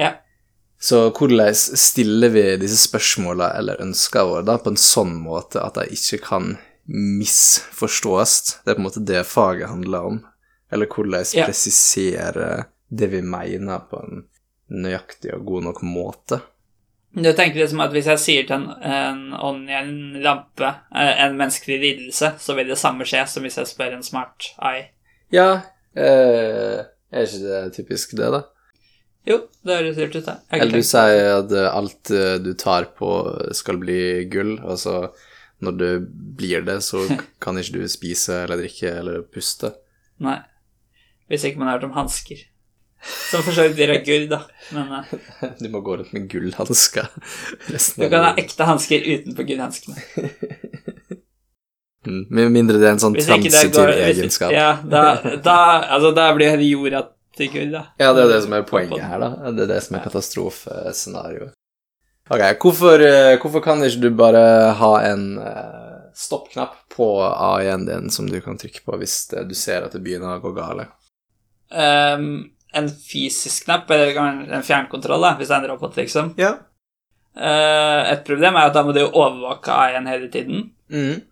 Ja. Så hvordan stiller vi disse spørsmåla eller ønskene våre da på en sånn måte at de ikke kan misforstås? Det er på en måte det faget handler om. Eller hvordan Ja. presisere det vi mener på en nøyaktig og god nok måte. Du tenker liksom at hvis jeg sier til en, en ånd i en lampe, eh, en menneskelig lidelse, så vil det samme skje som hvis jeg spør en smart eye? Ja, eh, er ikke det typisk det, da? Jo, det høres lurt ut, da. Eller du sier at eh, alt eh, du tar på skal bli gull, og så når det blir det, så [laughs] kan ikke du spise eller drikke eller puste. Nei. Hvis ikke man har hørt om hansker. Som for så vidt av gull, da. Men uh, [laughs] Du må gå rundt med gullhansker resten du kan ha ekte hansker utenpå gullhanskene. [laughs] Mm, Med mindre det er en sånn transitiv hvis, egenskap. Ja, da, da, altså, da blir det jorda til gull, da. Ja, det er det som er poenget her, da. Det er det som er katastrofescenarioet. Ok, hvorfor, eh, hvorfor kan ikke du bare ha en uh, stoppknapp på AI-en din som du kan trykke på hvis du ser at det begynner å gå gale? Ehm, en fysisk knapp, eller en fjernkontroll, da, hvis det er en robot, liksom. Ja. Eh, et problem er at da må du jo overvåke AI-en hele tiden. Mm.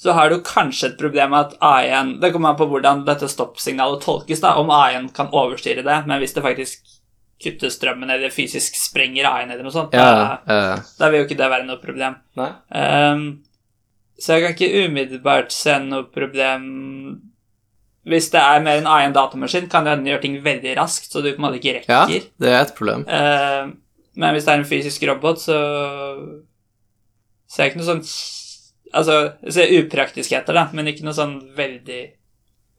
Så har du kanskje et problem med at AI-en Det kommer an på hvordan dette stoppsignalet tolkes, da, om AI-en kan overstyre det, men hvis det faktisk kutter strømmen eller fysisk sprenger AI-en eller noe sånt, Ja, da, ja. da vil jo ikke det være noe problem. Ehm, så jeg kan ikke umiddelbart se noe problem Hvis det er mer en én datamaskin, kan hende gjøre ting veldig raskt, så du på en måte ikke rekker. Ja, det er et problem. Uh, men hvis det er en fysisk robot, så ser jeg ikke noe sånn Altså, jeg ser upraktiskheter, da, men ikke noe sånn veldig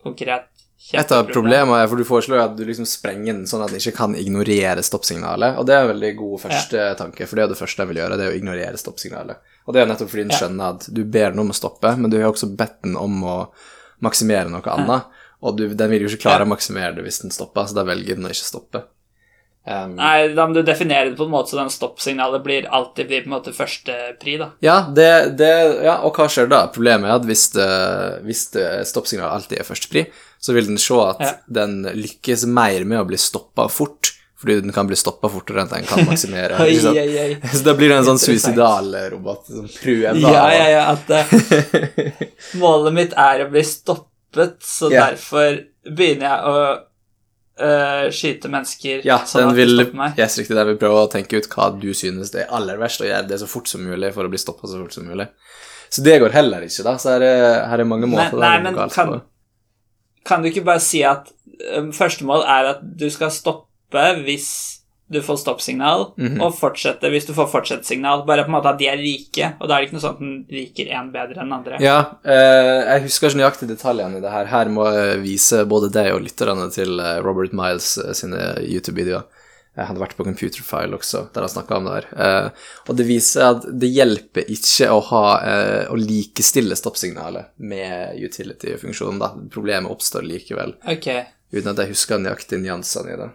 konkret Et av problemene er, for du foreslår at du liksom sprenger den sånn at den ikke kan ignorere stoppsignalet, og det er en veldig god første tanke, for det er det første jeg vil gjøre, det er å ignorere stoppsignalet. Og det er nettopp fordi den skjønner at du ber den om å stoppe, men du har også bedt den om å maksimere noe annet, og du, den vil jo ikke klare å maksimere det hvis den stopper, så da velger den å ikke stoppe. Um, Nei, da må du definere det på en måte så den stoppsignalet blir alltid blir på en måte førstepri, da. Ja, det, det, ja, og hva skjer da? Problemet er at hvis, det, hvis det stoppsignalet alltid er førstepri, så vil den se at Ja. den lykkes mer med å bli stoppa fort, fordi den kan bli stoppa fortere enn den kan maksimere. [laughs] Oi, oi, oi. [laughs] Så da blir det en sånn suicidal robot som prøver Ja, ja, ja, at uh, [laughs] målet mitt er å bli stoppet, så Ja. derfor begynner jeg å uh, skyte mennesker Ja, sånn at de vil, stopper meg. yes, riktig, den vil prøve å tenke ut hva du synes det er aller verst, og gjøre det så fort som mulig for å bli stoppa så fort som mulig. Så det går heller ikke, da. Så her er, her er mange måter nei, det men går galt kan- på. Kan du ikke bare si at um, første mål er at du skal stoppe hvis du får stoppsignal, Mhm. og fortsette hvis du får fortsett-signal. Bare på en måte at de er like, og da er det ikke noe sånn at den liker én bedre enn andre. Ja, eh, jeg husker ikke nøyaktig detaljene i det her. Her må jeg vise både deg og lytterne til eh, Robert Miles eh, sine YouTube-videoer. Jeg hadde vært på Computerfile også, der han snakka om det her. Eh, og det viser at det hjelper ikke å, ha, eh, å likestille stoppsignalet med utility-funksjonen. Problemet oppstår likevel, Ok. uten at jeg husker nøyaktig nyansene i det.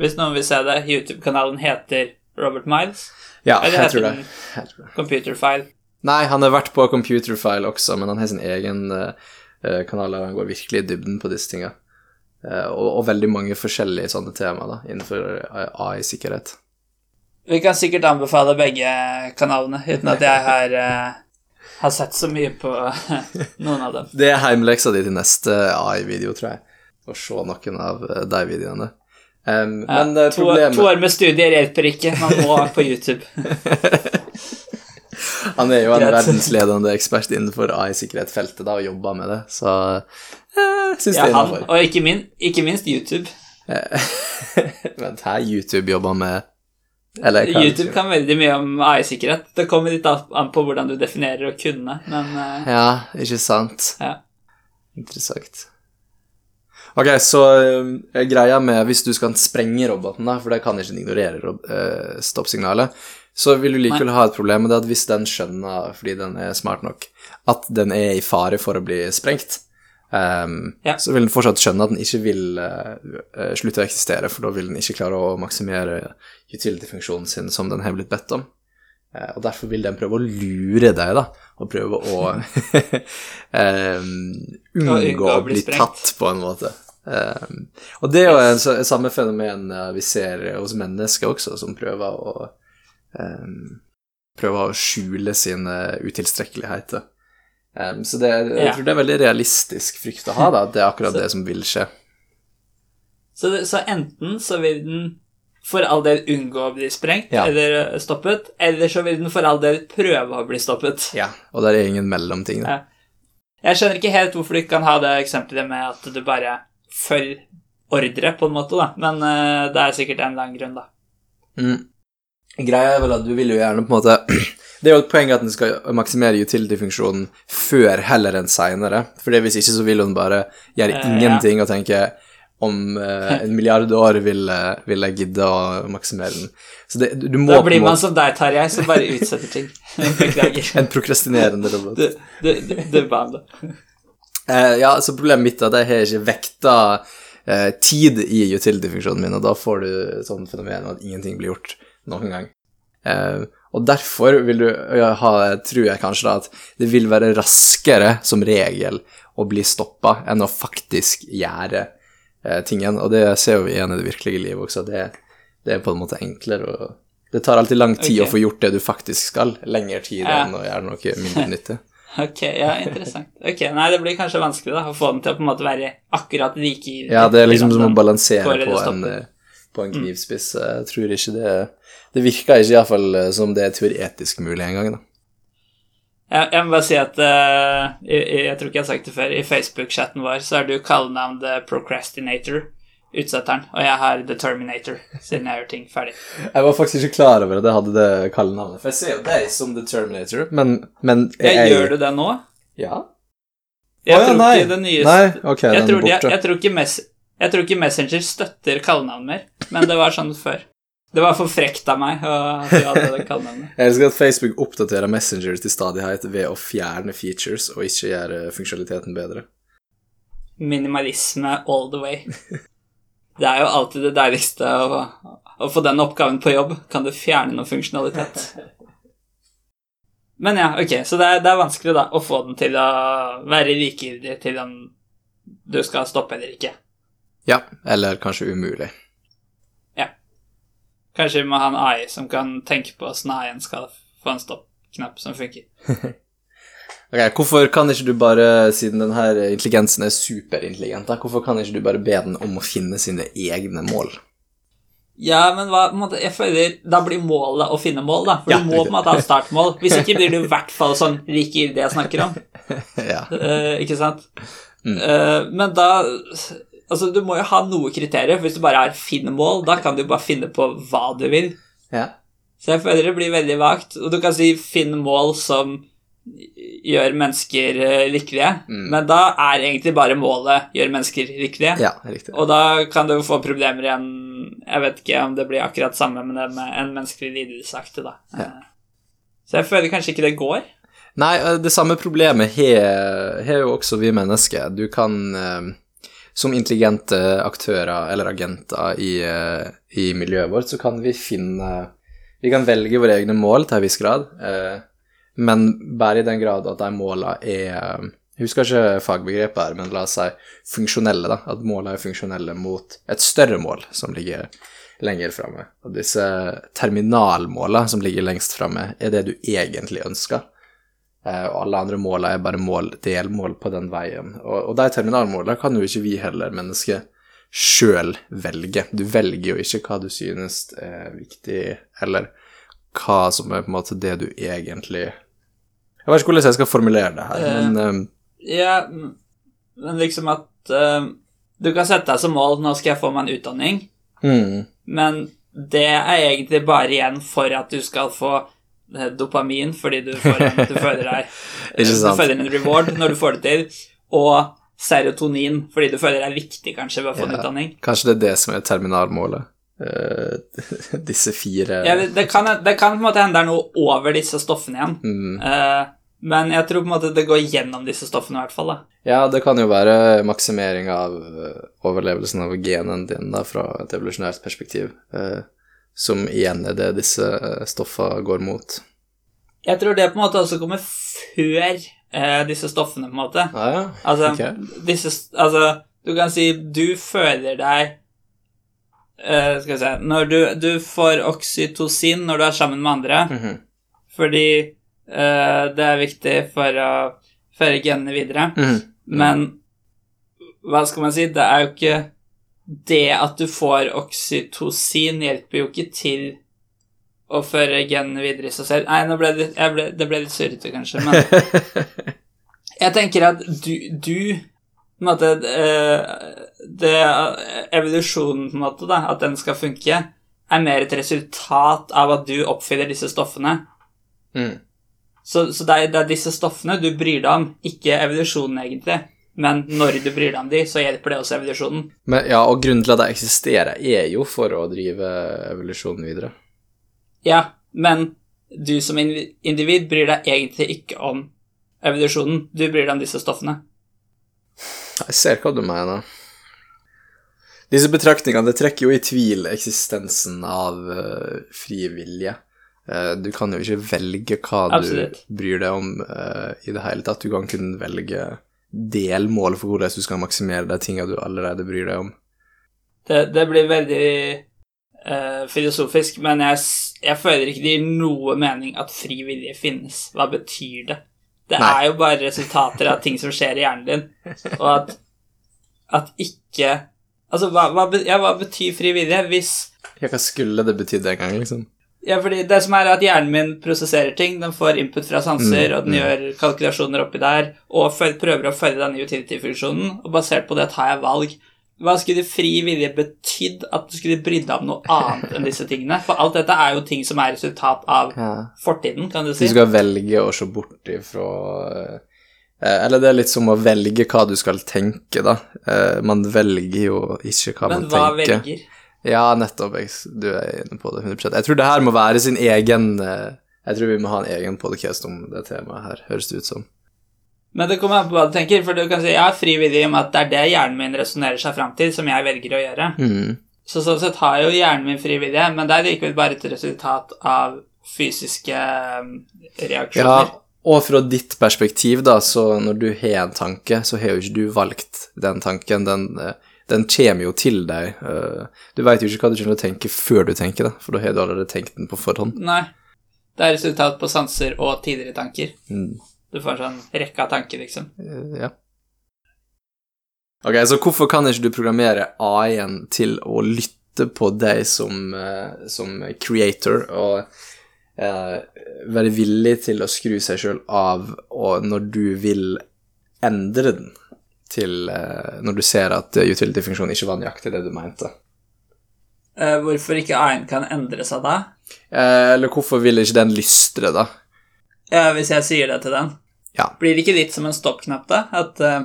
Hvis noen vil se det, YouTube-kanalen heter Robert Miles. Ja, jeg tror det. Jeg tror det. Computerfile. Nei, han har vært på Computerfile også, men han har sin egen eh, eh, kanal der han går virkelig i dybden på disse tinga. Eh, og, og veldig mange forskjellige sånne temaer da, innenfor AI-sikkerhet. Vi kan sikkert anbefale begge kanalene, uten at jeg har, uh, har sett så mye på [laughs] noen av dem. Det er heimleksa di til neste AI-video, tror jeg. Å se noen av de videoene. Um, Ja, men eh, to, problemet to år med studier hjelper ikke, man må på YouTube. [laughs] Han er jo en verdensledende ekspert innenfor AI-sikkerhetsfeltet og jobber med det, så jeg syns Ja, det er innafor. og ikke, min, ikke minst YouTube. [laughs] Vent, her YouTube jobber med Eller? YouTube kan veldig mye om AI-sikkerhet. Det kommer litt an på hvordan du definerer å kunne, men eh, Ja, ikke sant? Ja. Interessant. Ok, så uh, greia med hvis du skal sprenge roboten, da, for det kan ikke ignorere rob- eh, stoppsignalet, så vil du likevel ha et problem med det at hvis den skjønner, fordi den er smart nok, at den er i fare for å bli sprengt, um, Ja. så vil den fortsatt skjønne at den ikke vil uh, slutte å eksistere, for da vil den ikke klare å maksimere utility-funksjonen sin som den har blitt bedt om. Og derfor vil den prøve å lure deg, da, og prøve å [laughs] um, unngå å bli bli tatt, på en måte. Ehm, og det er jo en, samme fenomen eh, vi ser hos mennesker også, som prøver å um, prøver å skjule sine utilstrekkeligheter. Um, så det, jeg tror det er veldig realistisk frykt å ha, da, at det er akkurat [laughs] Så- det som vil skje. Så, så enten så vil den for all del unngå å bli sprengt Ja. eller stoppet, eller så vil den for all del prøve å bli stoppet. [laughs] Ja. Og der er ingen mellomting. Da. Ja. Jeg skjønner ikke helt hvorfor du ikke kan ha det eksempelet med at du bare følger ordre, på en måte, da. Men uh, det er sikkert en lang grunn, da. Mm. Greia er vel at du vil jo gjerne på en måte [clears throat] Det er jo et poeng at den skal maksimere utility-funksjonen før heller enn seinere. For hvis ikke så vil hun bare gjøre uh, ingenting og tenke om uh, en milliard år vil, vil jeg gidde å maksimere den. Så det, du, du må Da blir man som deg, Tarjei, som bare utsetter ting. [laughs] Beklager. En prokrastinerende robot. Du, du, du, du. Eh, ja, så problemet mitt er at jeg har ikke vekta eh, tid i utility-funksjonen min, og da får du sånn fenomen at ingenting blir gjort noen gang. Eh, og derfor vil du ha, tror jeg kanskje da, at det vil være raskere som regel å bli stoppa enn å faktisk gjøre eh, tingen, og det ser vi igjen i det virkelige livet også, det, det er på en måte enklere å Det tar alltid lang tid okay. å få gjort det du faktisk skal, lengre tid Ja. enn å gjøre noe mindre nyttig. [laughs] Ok, ja, interessant. Ok, Nei, det blir kanskje vanskelig da, å få den til å på en måte være akkurat like. Ja, det er liksom som å balansere på en, eh, på en knivspiss. Jeg tror ikke det Det virka ikke iallfall som det er teoretisk mulig engang, da. Jeg, jeg må bare si at uh, jeg, jeg tror ikke jeg har sagt det før, i Facebook-chatten vår så har du kallenavn The Procrastinator, utsetteren, og jeg har The Terminator, siden jeg gjør ting ferdig. Jeg var faktisk ikke klar over at jeg hadde det kallenavnet. For jeg ser jo deg som The Terminator, men, men Jeg, gjør du det nå? Ja? Jeg oh, ja, tror nei. ikke det nyeste Nei, ok, jeg, den er borte. jeg, tror ikke mess, jeg tror ikke Messenger støtter kallenavn mer, men det var sånn før. Det var for frekt av meg at Jeg hadde det kallenavnet. Jeg elsker at Facebook oppdaterer Messenger til stadighet ved å fjerne features og ikke gjøre funksjonaliteten bedre. Minimalisme all the way. [laughs] Det er jo alltid det deiligste å, å få den oppgaven på jobb. Kan du fjerne noe funksjonalitet? Men ja, ok, så det er, det er vanskelig da å få den til å være likegyldig til om du skal stoppe eller ikke. Ja, eller kanskje umulig. Ja. Kanskje vi må ha en AI som kan tenke på åssen AI-en skal få en stopp-knapp som funker. [laughs] Ok, Hvorfor kan ikke du bare, siden denne intelligensen er superintelligent, da, hvorfor kan ikke du bare be den om å finne sine egne mål? Ja, men hva, måte, jeg føler Da blir målet å finne mål, da. For Ja, du må på en måte ha startmål. Hvis ikke blir du i hvert fall sånn rik i det jeg snakker om. [laughs] ja. uh, ikke sant? Mm. Uh, men da Altså, du må jo ha noe kriterier. For hvis du bare har 'finn mål', da kan du bare finne på hva du vil. ja. Så jeg føler det blir veldig vagt. Og du kan si 'finn mål som gjør mennesker eh, lykkelige', Mm. men da er egentlig bare målet 'gjør mennesker lykkelige'. Ja, riktig. Og da kan du få problemer igjen Jeg vet ikke om det blir akkurat samme med det med en menneskelig lidelseaktig, da. Ja. Eh, Så jeg føler kanskje ikke det går. Nei, eh, det samme problemet har jo også vi mennesker. Du kan Som intelligente aktører eller agenter i, i miljøet vårt, så kan vi finne Vi kan velge våre egne mål til en viss grad, eh, men bare i den grad at de målene er Jeg husker ikke fagbegrepet her, men la oss si funksjonelle, da. At målene er funksjonelle mot et større mål som ligger lenger framme. Og disse terminalmålene som ligger lengst framme, er det du egentlig ønsker. Eh, og alle andre måla er bare mål, delmål på den veien. Og, og de terminalmålene kan jo ikke vi heller, mennesker, sjøl velge. Du velger jo ikke hva du synes er viktig, eller hva som er på en måte det du egentlig Jeg vet ikke hvordan jeg skal formulere det her, Eh. men eh, Ja, men liksom at eh, Du kan sette deg som mål 'nå skal jeg få meg en utdanning', mm, men det er egentlig bare igjen for at du skal få eh, dopamin fordi du, får en, du [laughs] føler deg Du føler en reward når du får det til, og serotonin fordi du føler er viktig kanskje ved å få en utdanning. Kanskje det er det som er terminalmålet. Eh, [laughs] disse fire Ja, det, det, kan, det kan på en måte hende det er noe over disse stoffene igjen. mm. Uh, men jeg tror på en måte det går gjennom disse stoffene i hvert fall. da. Ja, det kan jo være maksimering av eh, overlevelsen av genen din da, fra et evolusjonært perspektiv, eh, som igjen er det disse stoffene stoffa går mot. Jeg tror det på en måte også kommer før eh, disse stoffene, på en måte. Ah, ja. Altså, okay. disse, altså, du kan si du føler deg eh, Skal vi se Når du, du får oksytocin når du er sammen med andre, Mhm. fordi uh, det er viktig for å føre genene videre. Mhm. Men hva skal man si? Det er jo ikke Det at du får oksytocin, hjelper jo ikke til å føre genene videre i seg selv. Nei, nå ble det, ble, det ble litt surrete, kanskje, men [laughs] jeg tenker at du, du på en måte det, det, Evolusjonen, på en måte, da, at den skal funke, er mer et resultat av at du oppfyller disse stoffene. Mm. Så, så det, er, det er disse stoffene du bryr deg om, ikke evolusjonen, egentlig. Men når du bryr deg om de, så hjelper det også evolusjonen. Men, ja, og grunnen til at det eksisterer, er jo for å drive evolusjonen videre. Ja, men du som individ bryr deg egentlig ikke om evolusjonen. Du bryr deg om disse stoffene. Jeg ser hva du mener. Disse betraktningene det trekker jo i tvil eksistensen av uh, fri vilje. Uh, du kan jo ikke velge hva Absolutt. du bryr deg om uh, i det hele tatt. Du kan kun velge delmål for hvordan du skal maksimere de tingene du allerede bryr deg om. Det, det blir veldig uh, filosofisk, men jeg, jeg føler ikke det gir noe mening at fri vilje finnes. Hva betyr det? Det Nei. er jo bare resultater av ting som skjer i hjernen din, og at, at ikke Altså, hva, hva, ja, hva betyr fri vilje hvis Ja, hva skulle det betydd en gang, liksom? Ja, fordi det som er at hjernen min prosesserer ting, den får input fra sanser, Mm, og den mm. gjør kalkulasjoner oppi der, og prøver å følge den utility-funksjonen, og basert på det tar jeg valg. Hva skulle fri vilje betydd at du skulle brydd deg om noe annet enn disse tingene? For alt dette er jo ting som er resultat av Ja. fortiden, kan du si. Du skal velge å se bort ifra eh, Eller det er litt som å velge hva du skal tenke, da. Eh, man velger jo ikke hva Men man hva tenker. velger? Ja, nettopp. Du er inne på det 100 Jeg tror det her må være sin egen eh, Jeg tror vi må ha en egen podcast om det temaet her, høres det ut som. Men det kommer an på hva du tenker, for du kan si jeg har fri vilje i og med at det er det hjernen min resonnerer seg fram til, som jeg velger å gjøre. Mm. Så sånn sett har jo hjernen min fri vilje, men det er likevel bare et resultat av fysiske reaksjoner. Ja, og fra ditt perspektiv, da, så når du har en tanke, så har jo ikke du valgt den tanken. Den, eh, den kommer jo til deg. eh, Du veit jo ikke hva du kommer til å tenke før du tenker det, for da har du allerede tenkt den på forhånd. Nei. Det er resultat på sanser og tidligere tanker. Mm. Du får en sånn rekke av tanker, liksom. Eh, Ja. Ok, så hvorfor kan ikke du programmere AI-en til å lytte på deg som, eh, som creator, og eh, være villig til å skru seg sjøl av og når du vil endre den til eh, Når du ser at utility-funksjonen ikke var nøyaktig det du mente? Eh, hvorfor ikke AI-en kan endre seg da? Eh, eller hvorfor vil ikke den lystre, da? Ja, hvis jeg sier det til den. Ja. Blir det ikke litt som en stoppknapp, da? At, eh,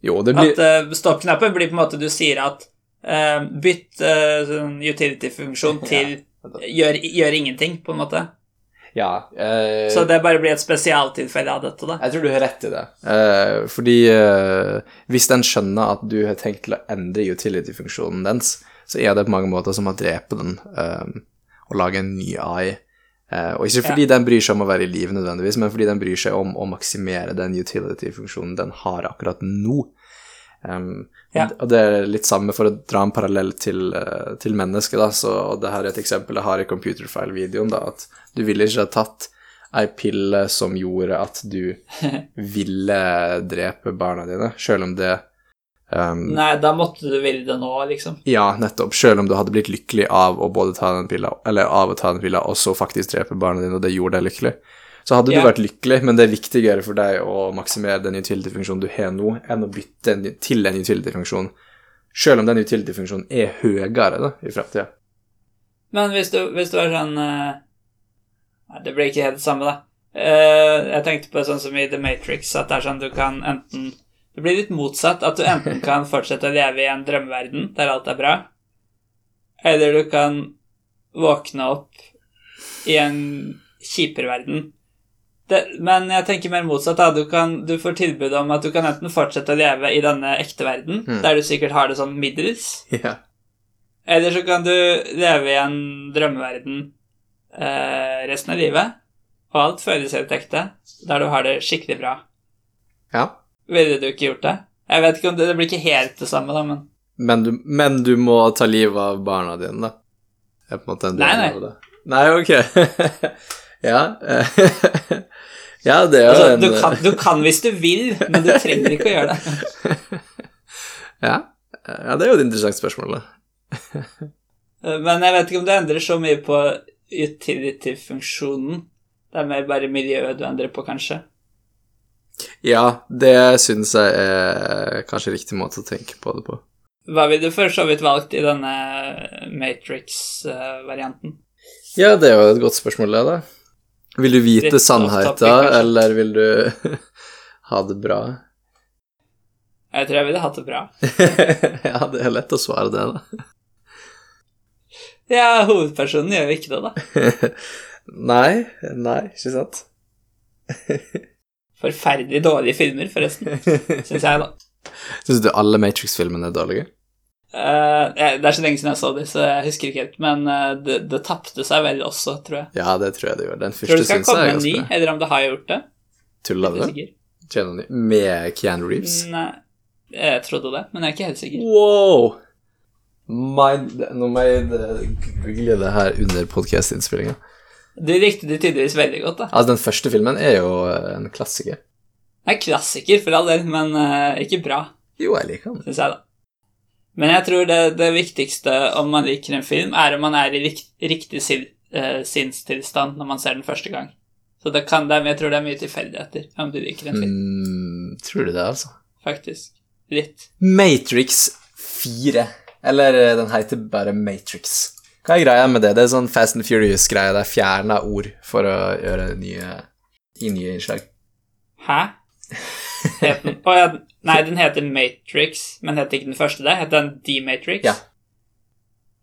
Jo, det blir at uh, stoppknappen blir på en måte du sier at uh, bytt sånn utility-funksjon [laughs] til gjør, gjør ingenting, på en måte. Ja. Uh... Så det bare blir et spesialtilfelle av dette, da. Jeg tror du har rett i det. Fordi hvis den skjønner at du har tenkt til å endre utility-funksjonen dens, så er det på mange måter som å drepe den og lage en ny AI. Eh, og ikke fordi den bryr seg om å være i live nødvendigvis, men fordi den bryr seg om å maksimere den utility-funksjonen den har akkurat nå. Um, Ja. Og det er litt samme for å dra en parallell til, eh, til mennesket, da, så det her er et eksempel jeg har i computerfile-videoen, da, at du ville ikke ha tatt ei pille som gjorde at du [laughs] ville drepe barna dine, sjøl om det um, Nei, da måtte du det nå, liksom. Ja, nettopp. Selv om du hadde blitt lykkelig av å både ta den pilla, eller av å ta den pilla, og så faktisk drepe barna dine, og det gjorde deg lykkelig. Så hadde Ja. du vært lykkelig, men det er viktigere for deg å maksimere den utility-funksjonen du har nå, enn å bytte en, til en utility-funksjon, sjøl om den utility-funksjonen er høyere da, i framtida. Men hvis du, hvis du er sånn uh, det blir ikke helt det samme, da. Uh, jeg tenkte på sånn som i The Matrix, at det er sånn du kan enten Det blir litt motsatt, at du enten [laughs] kan fortsette å leve i en drømmeverden der alt er bra, eller du kan våkne opp i en kjipere verden. Det, men jeg tenker mer motsatt. da. Du, kan, du får tilbud om at du kan enten fortsette å leve i denne ekte verden, Mm. der du sikkert har det sånn middels, [laughs] yeah. eller så kan du leve i en drømmeverden eh, resten av livet, og alt føles helt ekte, der du har det skikkelig bra. ja. Ville du ikke gjort det? Jeg vet ikke om det, det blir ikke helt det samme, da, men Men du, men du må ta livet av barna dine, da. Det er på en måte en del Nei, nei. av det. Nei, ok. [laughs] ja. [laughs] ja, det er jo altså, en du, kan, du kan hvis du vil, men du trenger ikke å gjøre det. [laughs] ja. ja, det er jo et interessant spørsmål, da. Eh, Men jeg vet ikke om det endrer så mye på utility-funksjonen. Det er mer bare miljøet du endrer på, kanskje. Ja, det syns jeg er kanskje riktig måte å tenke på det på. Hva ville du for så vidt valgt i denne Matrix-varianten? Ja, det er jo et godt spørsmål, det, da. Vil du vite Ritt topic, eller vil du [laughs] ha det bra? Jeg tror jeg ville hatt det bra. [laughs] ja, det er lett å svare det, da. Ja, hovedpersonen gjør jo ikke det, da. [laughs] nei, nei, ikke sant? Forferdelig dårlige filmer, forresten, [laughs] syns jeg, da. Syns du alle Matrix-filmene er dårlige? Uh, det er så lenge siden jeg så dem, så jeg husker ikke helt. Men eh, det, det tapte seg vel også, tror jeg. Ja, det tror jeg det gjør. Den Tror du første det skal komme en ny, bra. eller om det har gjort det? Tulla du? Med Keanu Reeves? Nei, jeg trodde det, men jeg er ikke helt sikker. Wow! My, nå må jeg eh, google det her under podcast-innspillinga. Du likte det tydeligvis veldig godt, da. Altså, den første filmen er jo eh, en klassiker. Det er klassiker, for all del, men uh, ikke bra, Jo, jeg liker den. syns jeg, da. Men jeg tror det, det viktigste om man liker en film, er om man er i rikt, riktig sin, uh, sinnstilstand når man ser den første gang. Så det kan det, men jeg tror det er mye tilfeldigheter om du liker en film, Mm, tror du det, altså? faktisk. Litt. Matrix 4. Eller den heter bare Matrix. Hva er greia med det? Det er sånn Fast and Furious-greie. Det er fjerna ord for å gjøre nye, i nye innslag. Hæ? Den Å ja, nei, den heter Matrix, men heter ikke den første det? Heter den D-Matrix? Ja.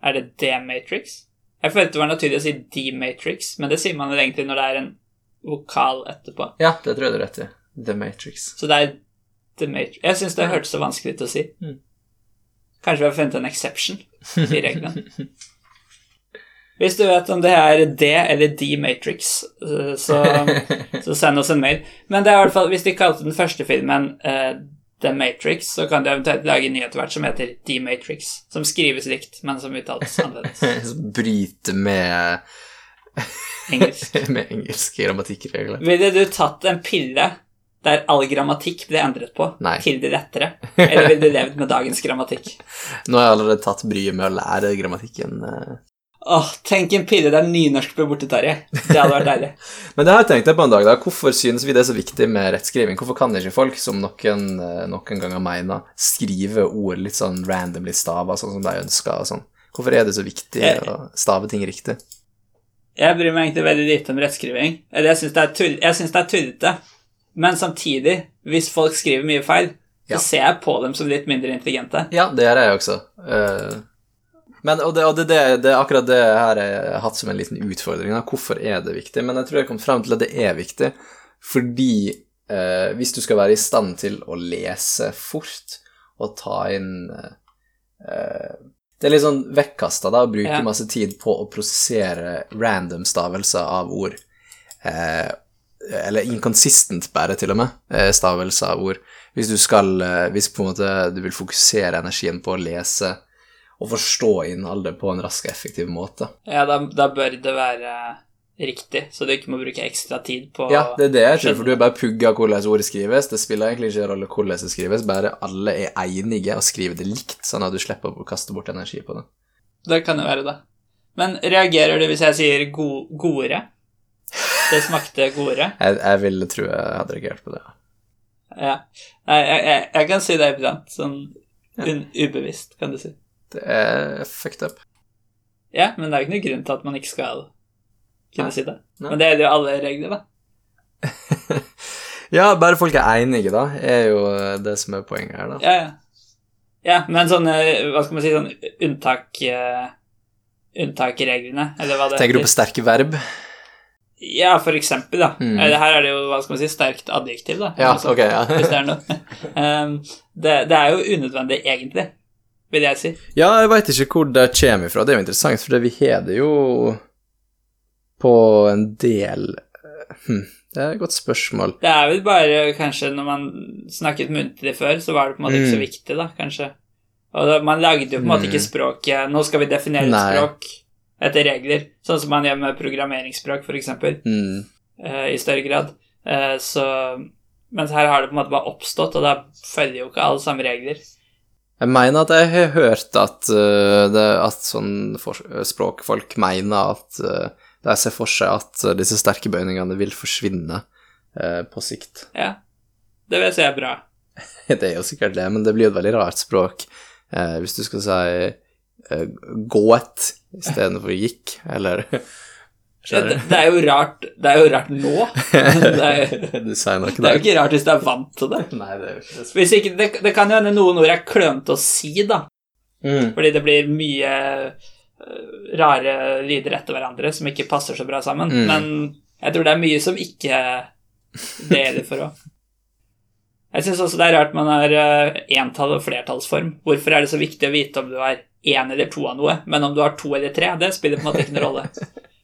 Er det D-Matrix? Jeg følte det var naturlig å si D-Matrix, men det sier man vel egentlig når det er en vokal etterpå. Ja, det tror jeg du har rett i. The Matrix. Så det er The Matrix Jeg syns det hørtes så vanskelig ut å si. Mm. Kanskje vi har funnet en exception i reglene. [laughs] Hvis du vet om det er D eller D-Matrix, så, [laughs] så send oss en mail. Men det er i hvert fall, hvis de kalte den første filmen uh, The Matrix, så kan du eventuelt lage en ny etter hvert som heter D-Matrix. Som skrives likt, men som uttales [laughs] annerledes. Bryte med, Engelsk. [laughs] med engelske grammatikkregler. Ville du tatt en pille der all grammatikk ble endret på, Nei. til det lettere? Eller ville du levd med dagens grammatikk? Nå har jeg allerede tatt bryet med å lære grammatikken. Eh. Åh, tenk en pille der nynorsk ble borte, Terje. Det hadde vært deilig. [laughs] Men det har jeg tenkt på en dag, da. Hvorfor synes vi det er så viktig med rettskriving? Hvorfor kan ikke folk, som noen, eh, noen ganger mener, skrive ord litt sånn randomly stava, sånn som de ønsker og sånn? Hvorfor er det så viktig Jeg- å stave ting riktig? Jeg bryr meg egentlig veldig lite om rettskriving. Jeg syns det, er tullete. Men samtidig, hvis folk skriver mye feil, Ja. så ser jeg på dem som litt mindre intelligente. Ja, det gjør jeg også. Eh, Men, og det, og det, det, det er akkurat det her jeg har hatt som en liten utfordring. Da. Hvorfor er det viktig? Men jeg tror jeg kom frem til at det er viktig fordi eh, hvis du skal være i stand til å lese fort og ta inn eh, Det er litt sånn vekkasta å bruke Ja. masse tid på å prosessere random stavelser av ord. Eh, eller inconsistent, bare, til og med, eh, stavelser av ord. Hvis du skal eh, Hvis på en måte du vil fokusere energien på å lese og forstå innholdet på en rask og effektiv måte. Ja, da, da bør det være riktig, så du ikke må bruke ekstra tid på Ja, det er det jeg tror, for du er bare pugga hvordan ordet skrives. Det spiller egentlig ikke rolle hvordan det skrives, bare alle er enige og skriver det likt, sånn at du slipper å kaste bort energi på det. Det kan jo være det. Men reagerer du hvis jeg sier go godere? Det smakte godere? [laughs] Jeg, jeg ville tro jeg hadde reagert på det. Ja. Jeg, jeg, jeg kan si det iblant. Sånn ja. ubevisst, kan du si. Det er fucked up. Ja, men det er jo ikke noen grunn til at man ikke skal kunne Nei. si det. Nei. Men det gjelder jo alle regler, da. [laughs] Ja, bare folk er enige, da, er jo det som er poenget her, da. Ja, ja. ja men sånne, hva skal man si, sånn unntak uh, Unntakreglene, eller hva det Tenker du på sterke verb? Ja, for eksempel, da. Mm. Her er det jo, hva skal man si, sterkt adjektiv, da. Ja, Altså, ok, ja. Hvis det er noe. [laughs] Um, det, det er jo unødvendig, egentlig, vil jeg si. Ja, jeg veit ikke hvor det kommer ifra. Det er jo interessant, for vi har det jo på en del hm, Det er et godt spørsmål. Det er vel bare kanskje når man snakket muntlig før, så var det på en måte ikke så Mm. viktig, da, kanskje. Og da, man lagde jo på en måte ikke Mm. språket Nå skal vi definere et språk etter regler, sånn som man gjør med programmeringsspråk, f.eks., Mm. uh, i større grad. Uh, så Mens her har det på en måte bare oppstått, og da følger jo ikke alle samme regler. Jeg mener at jeg har hørt at, uh, det, at sånn for, språkfolk mener at uh, de ser for seg at disse sterke bøyningene vil forsvinne uh, på sikt. Ja. Det vil jeg si er bra. [laughs] Det er jo sikkert det, men det blir jo et veldig rart språk eh, hvis du skal si eh, gået istedenfor gikk, eller det, det er jo rart Det er jo rart nå. [laughs] Det er, Du det er jo ikke rart hvis du er vant til det. Nei, det er jo ikke det. Ikke, det, det kan jo hende noen ord er klønete å si, da. Mm. Fordi det blir mye øh, rare lyder etter hverandre som ikke passer så bra sammen. Mm. Men jeg tror det er mye som ikke deler for òg. Jeg syns også det er rart man har øh, entall- og flertallsform. Hvorfor er det så viktig å vite om du har én eller to av noe, men om du har to eller tre, det spiller på en måte ikke noen rolle. [laughs]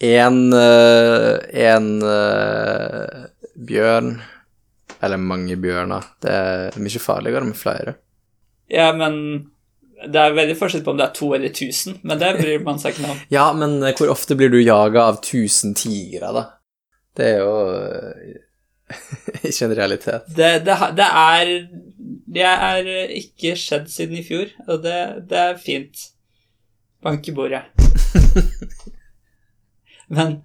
En, eh, en eh, bjørn, eller mange bjørner, det er mye farligere med flere. Ja, men det er veldig forskjell på om det er to eller tusen, men det bryr man seg ikke om. [laughs] Ja, men eh, hvor ofte blir du jaga av tusen tigre, da? Det er jo [laughs] ikke en realitet. Det, det, det er Det er ikke skjedd siden i fjor, og det, det er fint. Bank i bordet. [laughs] men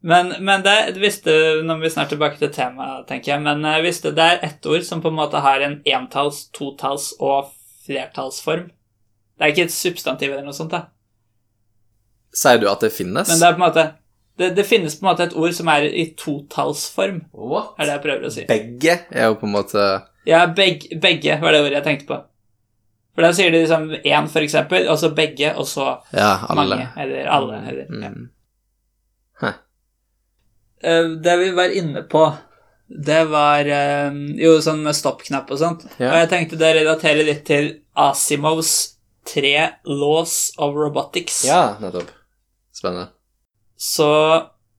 men, men det hvis du, Nå må vi snart tilbake til temaet, tenker jeg. Men eh, hvis det, det er ett ord som på en måte har en entalls-, totalls- og flertallsform Det er ikke et substantiv eller noe sånt, da. Sier du at det finnes? Men det er på en måte det, det finnes på en måte et ord som er i totallsform, What? er det jeg prøver å si. Begge er jo på en måte Ja, beg, begge var det ordet jeg tenkte på. For da sier de liksom én, for eksempel, og så begge, og så Ja, alle. mange, eller alle, eller. Mm. Eh, Det vi var inne på, det var eh, jo sånn med stoppknapp og sånt. Ja. Og jeg tenkte det relaterer litt til Asimovs tre laws of robotics. Ja, nettopp. Spennende. Så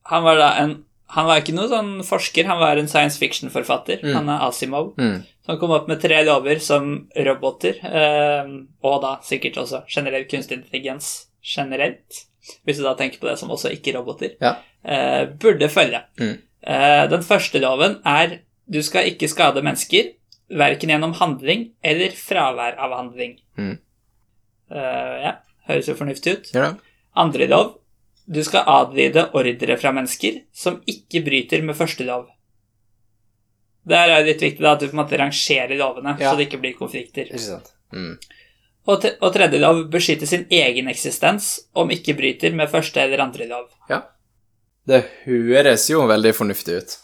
han var da en Han var ikke noen sånn forsker, han var en science fiction-forfatter. Mm. Han er Asimov. Mm. som kom opp med tre lover som roboter, eh, og da sikkert også generell kunstig intelligens generelt, hvis du da tenker på det som også ikke-roboter, Ja. Eh, burde følge. Mm. Eh, den første loven er du skal ikke skade mennesker, verken gjennom handling eller fravær av handling. Mm. Eh, ja, høres jo fornuftig ut. Ja. Andre lov du skal adlyde ordre fra mennesker som ikke bryter med første lov. Det er jo litt viktig da, at du på en måte rangerer lovene, Ja. så det ikke blir konflikter. Ikke sant. Mm. Og, tredje lov beskytter sin egen eksistens om ikke bryter med første eller andre lov. Ja. Det høres jo veldig fornuftig ut.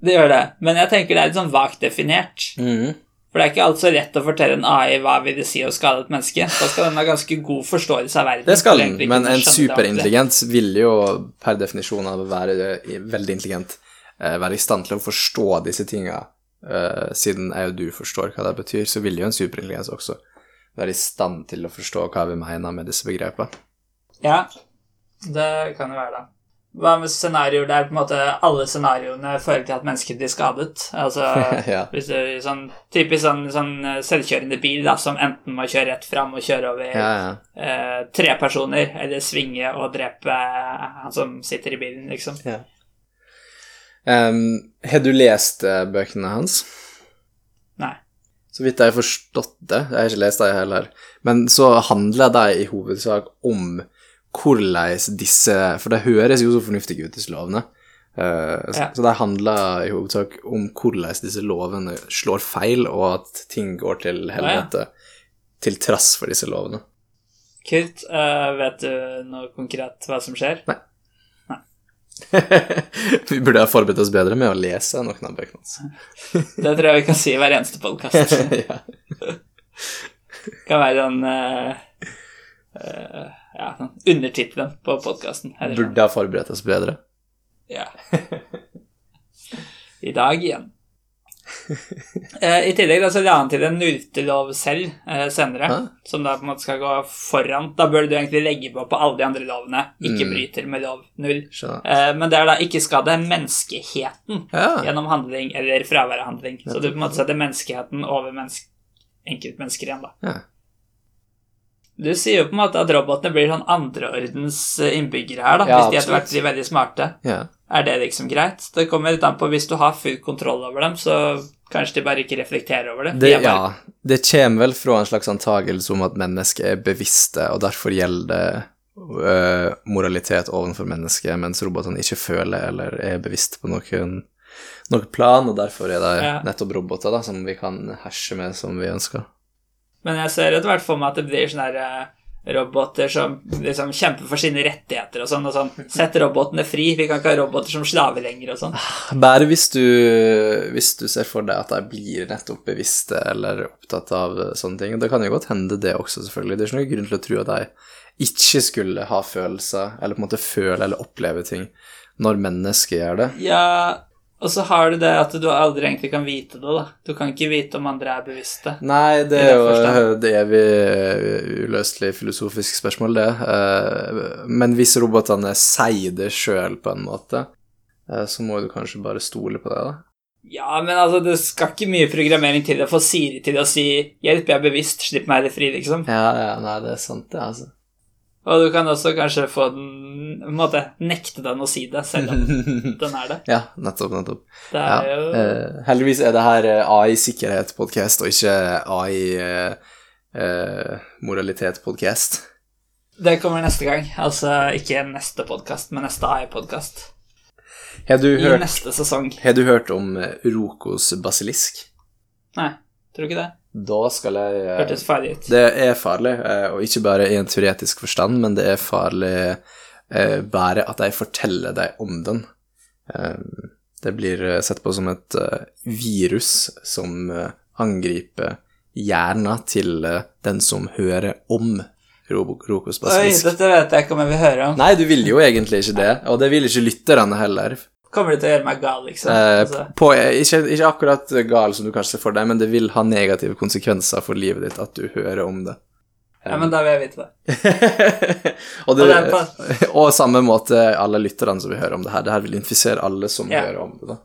Det gjør det, men jeg tenker det er litt sånn vagt definert. Mm. For det er ikke alltid så lett å fortelle en AI hva vil det si å skade et menneske. Da skal den ha ganske god forståelse av verden. Det skal den, men en superintelligens vil jo per definisjon av å være eh, veldig intelligent eh, være i stand til å forstå disse tinga. Eh, siden jeg og du forstår hva det betyr, så vil jo en superintelligens også være i stand til å forstå hva vi mener med disse begrepene. Ja, det kan jo være det. Hva med scenarioer der på en måte alle scenarioene fører til at mennesker blir skadet? Altså, [laughs] Ja. hvis du, sånn, Typisk sånn, sånn eh, selvkjørende bil da, som enten må kjøre rett fram og kjøre over Ja, ja. eh, tre personer, eller svinge og drepe eh, han som sitter i bilen, liksom. Um, har du lest eh, bøkene hans? Nei. Så vidt jeg har forstått det, jeg har ikke lest dem heller, men så handler de i hovedsak om hvordan disse For det høres jo så fornuftige ut, disse lovene. Uh, så, Ja. så de handler i hovedsak om hvordan disse lovene slår feil, og at ting går til helvete til trass for disse lovene. Kult. Uh, vet du noe konkret hva som skjer? Nei. Nei. [laughs] Vi burde ha forberedt oss bedre med å lese noen av bøkene hans. [laughs] Det tror jeg vi kan si i hver eneste podkast. [laughs] ja. Kan være sånn uh, eh, Ja, undertittelen på podkasten. Burde ha forberedt oss bedre. Ja. [laughs] I dag igjen. [laughs] Eh, I tillegg da, så la han til en urtelov selv eh, senere, Hæ? som da på en måte skal gå foran. Da bør du egentlig legge på på alle de andre lovene. Ikke Mm. bryter med lov null. Eh, men det er da ikke skade menneskeheten Ja. gjennom handling eller fravær av handling. Så du på en måte setter menneskeheten over menneske, enkeltmennesker igjen, da. ja. Du sier jo på en måte at robotene blir sånn andreordens eh, innbyggere her, da, Ja, hvis de etter hvert blir veldig smarte. ja. Er det liksom greit? Det kommer litt an på Hvis du har full kontroll over dem, så kanskje de bare ikke reflekterer over det. Det, de bare, ja, det kommer vel fra en slags antagelse om at mennesker er bevisste, og derfor gjelder øh, moralitet overfor mennesket, mens robotene ikke føler eller er bevisst på noen, noen plan, og derfor er det nettopp roboter da, som vi kan herse med som vi ønsker. Men jeg ser etter hvert for meg at det blir sånne her, eh, roboter som liksom kjemper for sine rettigheter og sånn. og sånn. Sett robotene fri. Vi kan ikke ha roboter som slaver lenger og sånn. Bare hvis du, hvis du ser for deg at de blir nettopp bevisste eller opptatt av sånne ting. Det kan jo godt hende det også, selvfølgelig. Det er ikke noen grunn til å tro at de ikke skulle ha følelser, eller på en måte føle eller oppleve ting, når mennesker gjør det. Ja, og så har du det at du aldri egentlig kan vite det, da. Du kan ikke vite om andre er bevisste. Nei, det er jo det evig uløselig filosofisk spørsmål, det. Eh, Men hvis robotene sier det sjøl, på en måte, eh, så må du kanskje bare stole på det, da. Ja, men altså, det skal ikke mye programmering til å få Siri til å si 'hjelp, jeg er bevisst, slipp meg det fri', liksom. Ja, ja, nei, det er sant, det, altså. Og du kan også kanskje få den på en måte nekte den å si det, selv om [laughs] den er det. Ja, nettopp, nettopp. Ja. jo Uh, heldigvis er det her eh, AI-sikkerhet-podkast, og ikke AI-moralitet-podkast. Det kommer neste gang. Altså ikke neste podkast, men neste AI-podkast. I hørt- neste sesong. har du hørt om eh, Rokos basilisk? Nei, tror du ikke det? Da skal jeg eh, Hørtes farlig ut. Det er farlig, eh, og ikke bare i en teoretisk forstand, men det er farlig eh, bare at de forteller deg om den. Det blir sett på som et virus som angriper hjernen til den som hører om Oi, dette vet jeg ikke om jeg vil høre om. Nei, du vil jo egentlig ikke det, og det vil ikke lytterne heller. Kommer det til å gjøre meg gal, liksom? Eh, Altså, på, ikke, ikke akkurat gal som du kanskje ser for deg, men det vil ha negative konsekvenser for livet ditt at du hører om det. ja, men da vil jeg vite det. [laughs] og, det, Og [laughs] og samme måte alle lytterne som vil høre om det her. Det her vil infisere alle som Ja. hører om det. da.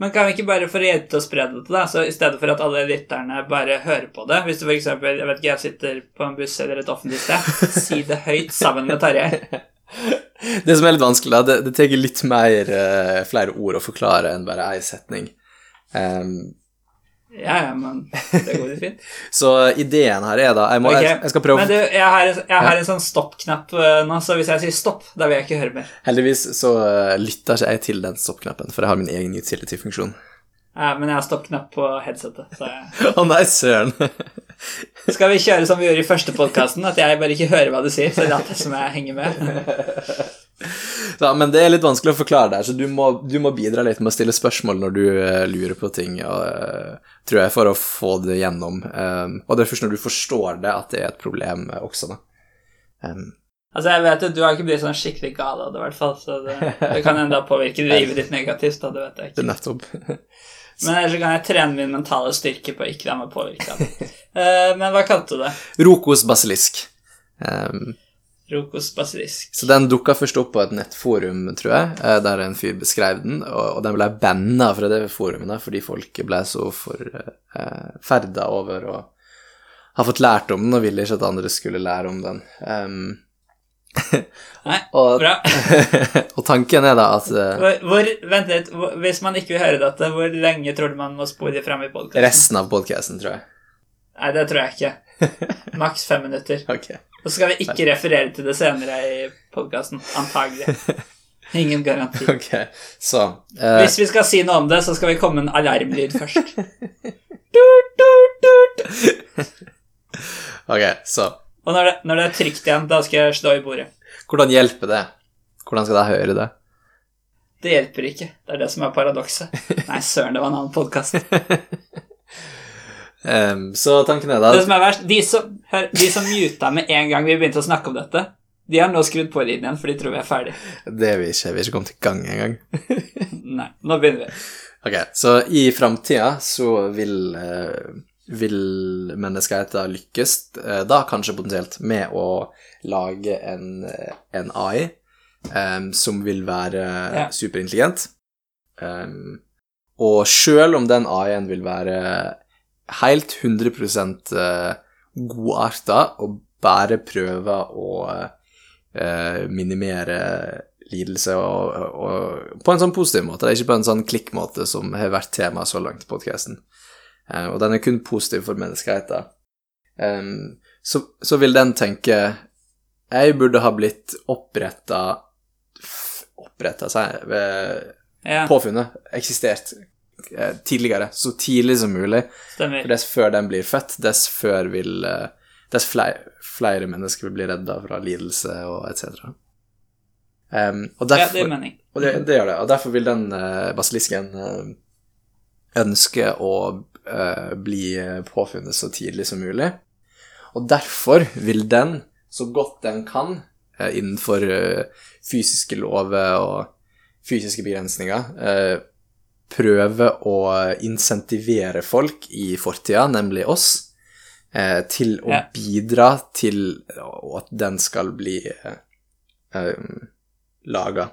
Men kan vi ikke bare få redd til å spre det til deg, så i stedet for at alle lytterne bare hører på det Hvis du eksempel, jeg vet ikke, jeg sitter på en buss eller et offentlig sted, [laughs] si det høyt sammen med Tarjei. [laughs] Det som er litt vanskelig, da, det, det tar litt mer, uh, flere ord å forklare enn bare ei setning. Um, Ja, ja, men det går litt fint. [laughs] så ideen her er da Jeg, må, okay. jeg, jeg skal prøve Men du, jeg har, jeg har en sånn stopp-knapp eh, nå, så hvis jeg sier stopp, da vil jeg ikke høre mer. Heldigvis så eh, lytter ikke jeg til den stopp-knappen, for jeg har min egen utility-funksjon. Ja, men jeg har stopp-knapp på headsetet. Så jeg... [laughs] Å nei, søren! Skal vi kjøre som vi gjorde i første podkasten, at jeg bare ikke hører hva du sier, så det er som jeg henger med? [laughs] Ja, men det er litt vanskelig å forklare der, så du må, du må bidra litt med å stille spørsmål når du uh, lurer på ting, og, uh, tror jeg, for å få det gjennom. Um, og det er først når du forstår det, at det er et problem uh, også, da. Um, Altså, jeg vet jo, du har ikke blitt sånn skikkelig gal av det, i hvert fall, så det, det kan enda påvirke livet ditt negativt, da, det vet jeg ikke. [laughs] nettopp. Men ellers kan jeg trene min mentale styrke på å ikke la meg påvirke av det. [laughs] Eh, men hva kalte du det? Rokos basilisk. Um, Rokos basilisk. så den dukka først opp på et nettforum, tror jeg, eh, der en fyr beskrev den, og, og den ble banna fra det forumet fordi folk ble så forferda over å ha fått lært om den, og ville ikke at andre skulle lære om den. Um, Nei, [laughs] og, bra. [laughs] og tanken er da at eh, Hvor, hvor, vent litt, hvor, hvis man ikke vil høre dette, hvor lenge tror du man må spore fram i podkasten? resten av podcasten, tror jeg. Nei, det tror jeg ikke. [laughs] Maks fem minutter. okay. Og så skal vi ikke referere til det senere i podkasten. Antagelig. Ingen garanti. Okay, så uh... Hvis vi skal si noe om det, så skal vi komme med en alarmlyd først. Dut, dut, dut. Ok, så Og når det, når det er trygt igjen, da skal jeg slå i bordet. Hvordan hjelper det? Hvordan skal jeg høre det? Det hjelper ikke. Det er det som er paradokset. Nei, søren, det var en annen podkast. um, [laughs] så tanken er da Det som er verst, de som, hør, de som muta med en gang vi begynte å snakke om dette, de har nå skrudd på lyden igjen, for de tror vi er ferdig. Det vil vi ikke. Vi er ikke kommet i gang engang. Nei, nå begynner vi. Ok, så i framtida så vil, eh, vil menneskeheten lykkes, eh, da kanskje potensielt, med å lage en, eh, en AI em, som vil være Ja. superintelligent. Em, og sjøl om den AI-en vil være helt 100 eh, godarta og bare prøve å eh, minimere lidelse og, og på en sånn positiv måte. Det er ikke på en sånn klikkmåte som har vært tema så langt i podkasten. Eh, og den er kun positiv for menneskeheten. Så, så vil den tenke Jeg burde ha blitt oppretta Oppretta seg ved Ja, Påfunnet. Eksistert eh, tidligere. Så tidlig som mulig. For dess før den blir født, dess før vil eh, Dess flere, flere mennesker vil bli redda fra lidelse og etc. Um, og Ja, derfor, det er mening. og det, det gjør det. Og derfor vil den uh, basilisken uh, ønske å eh, bli påfunnet så tidlig som mulig. Og derfor vil den, så godt den kan, uh, innenfor eh, fysiske lover og fysiske begrensninger, prøve å insentivere folk i fortida, nemlig oss, til å Ja. bidra til at den skal bli eh, laga.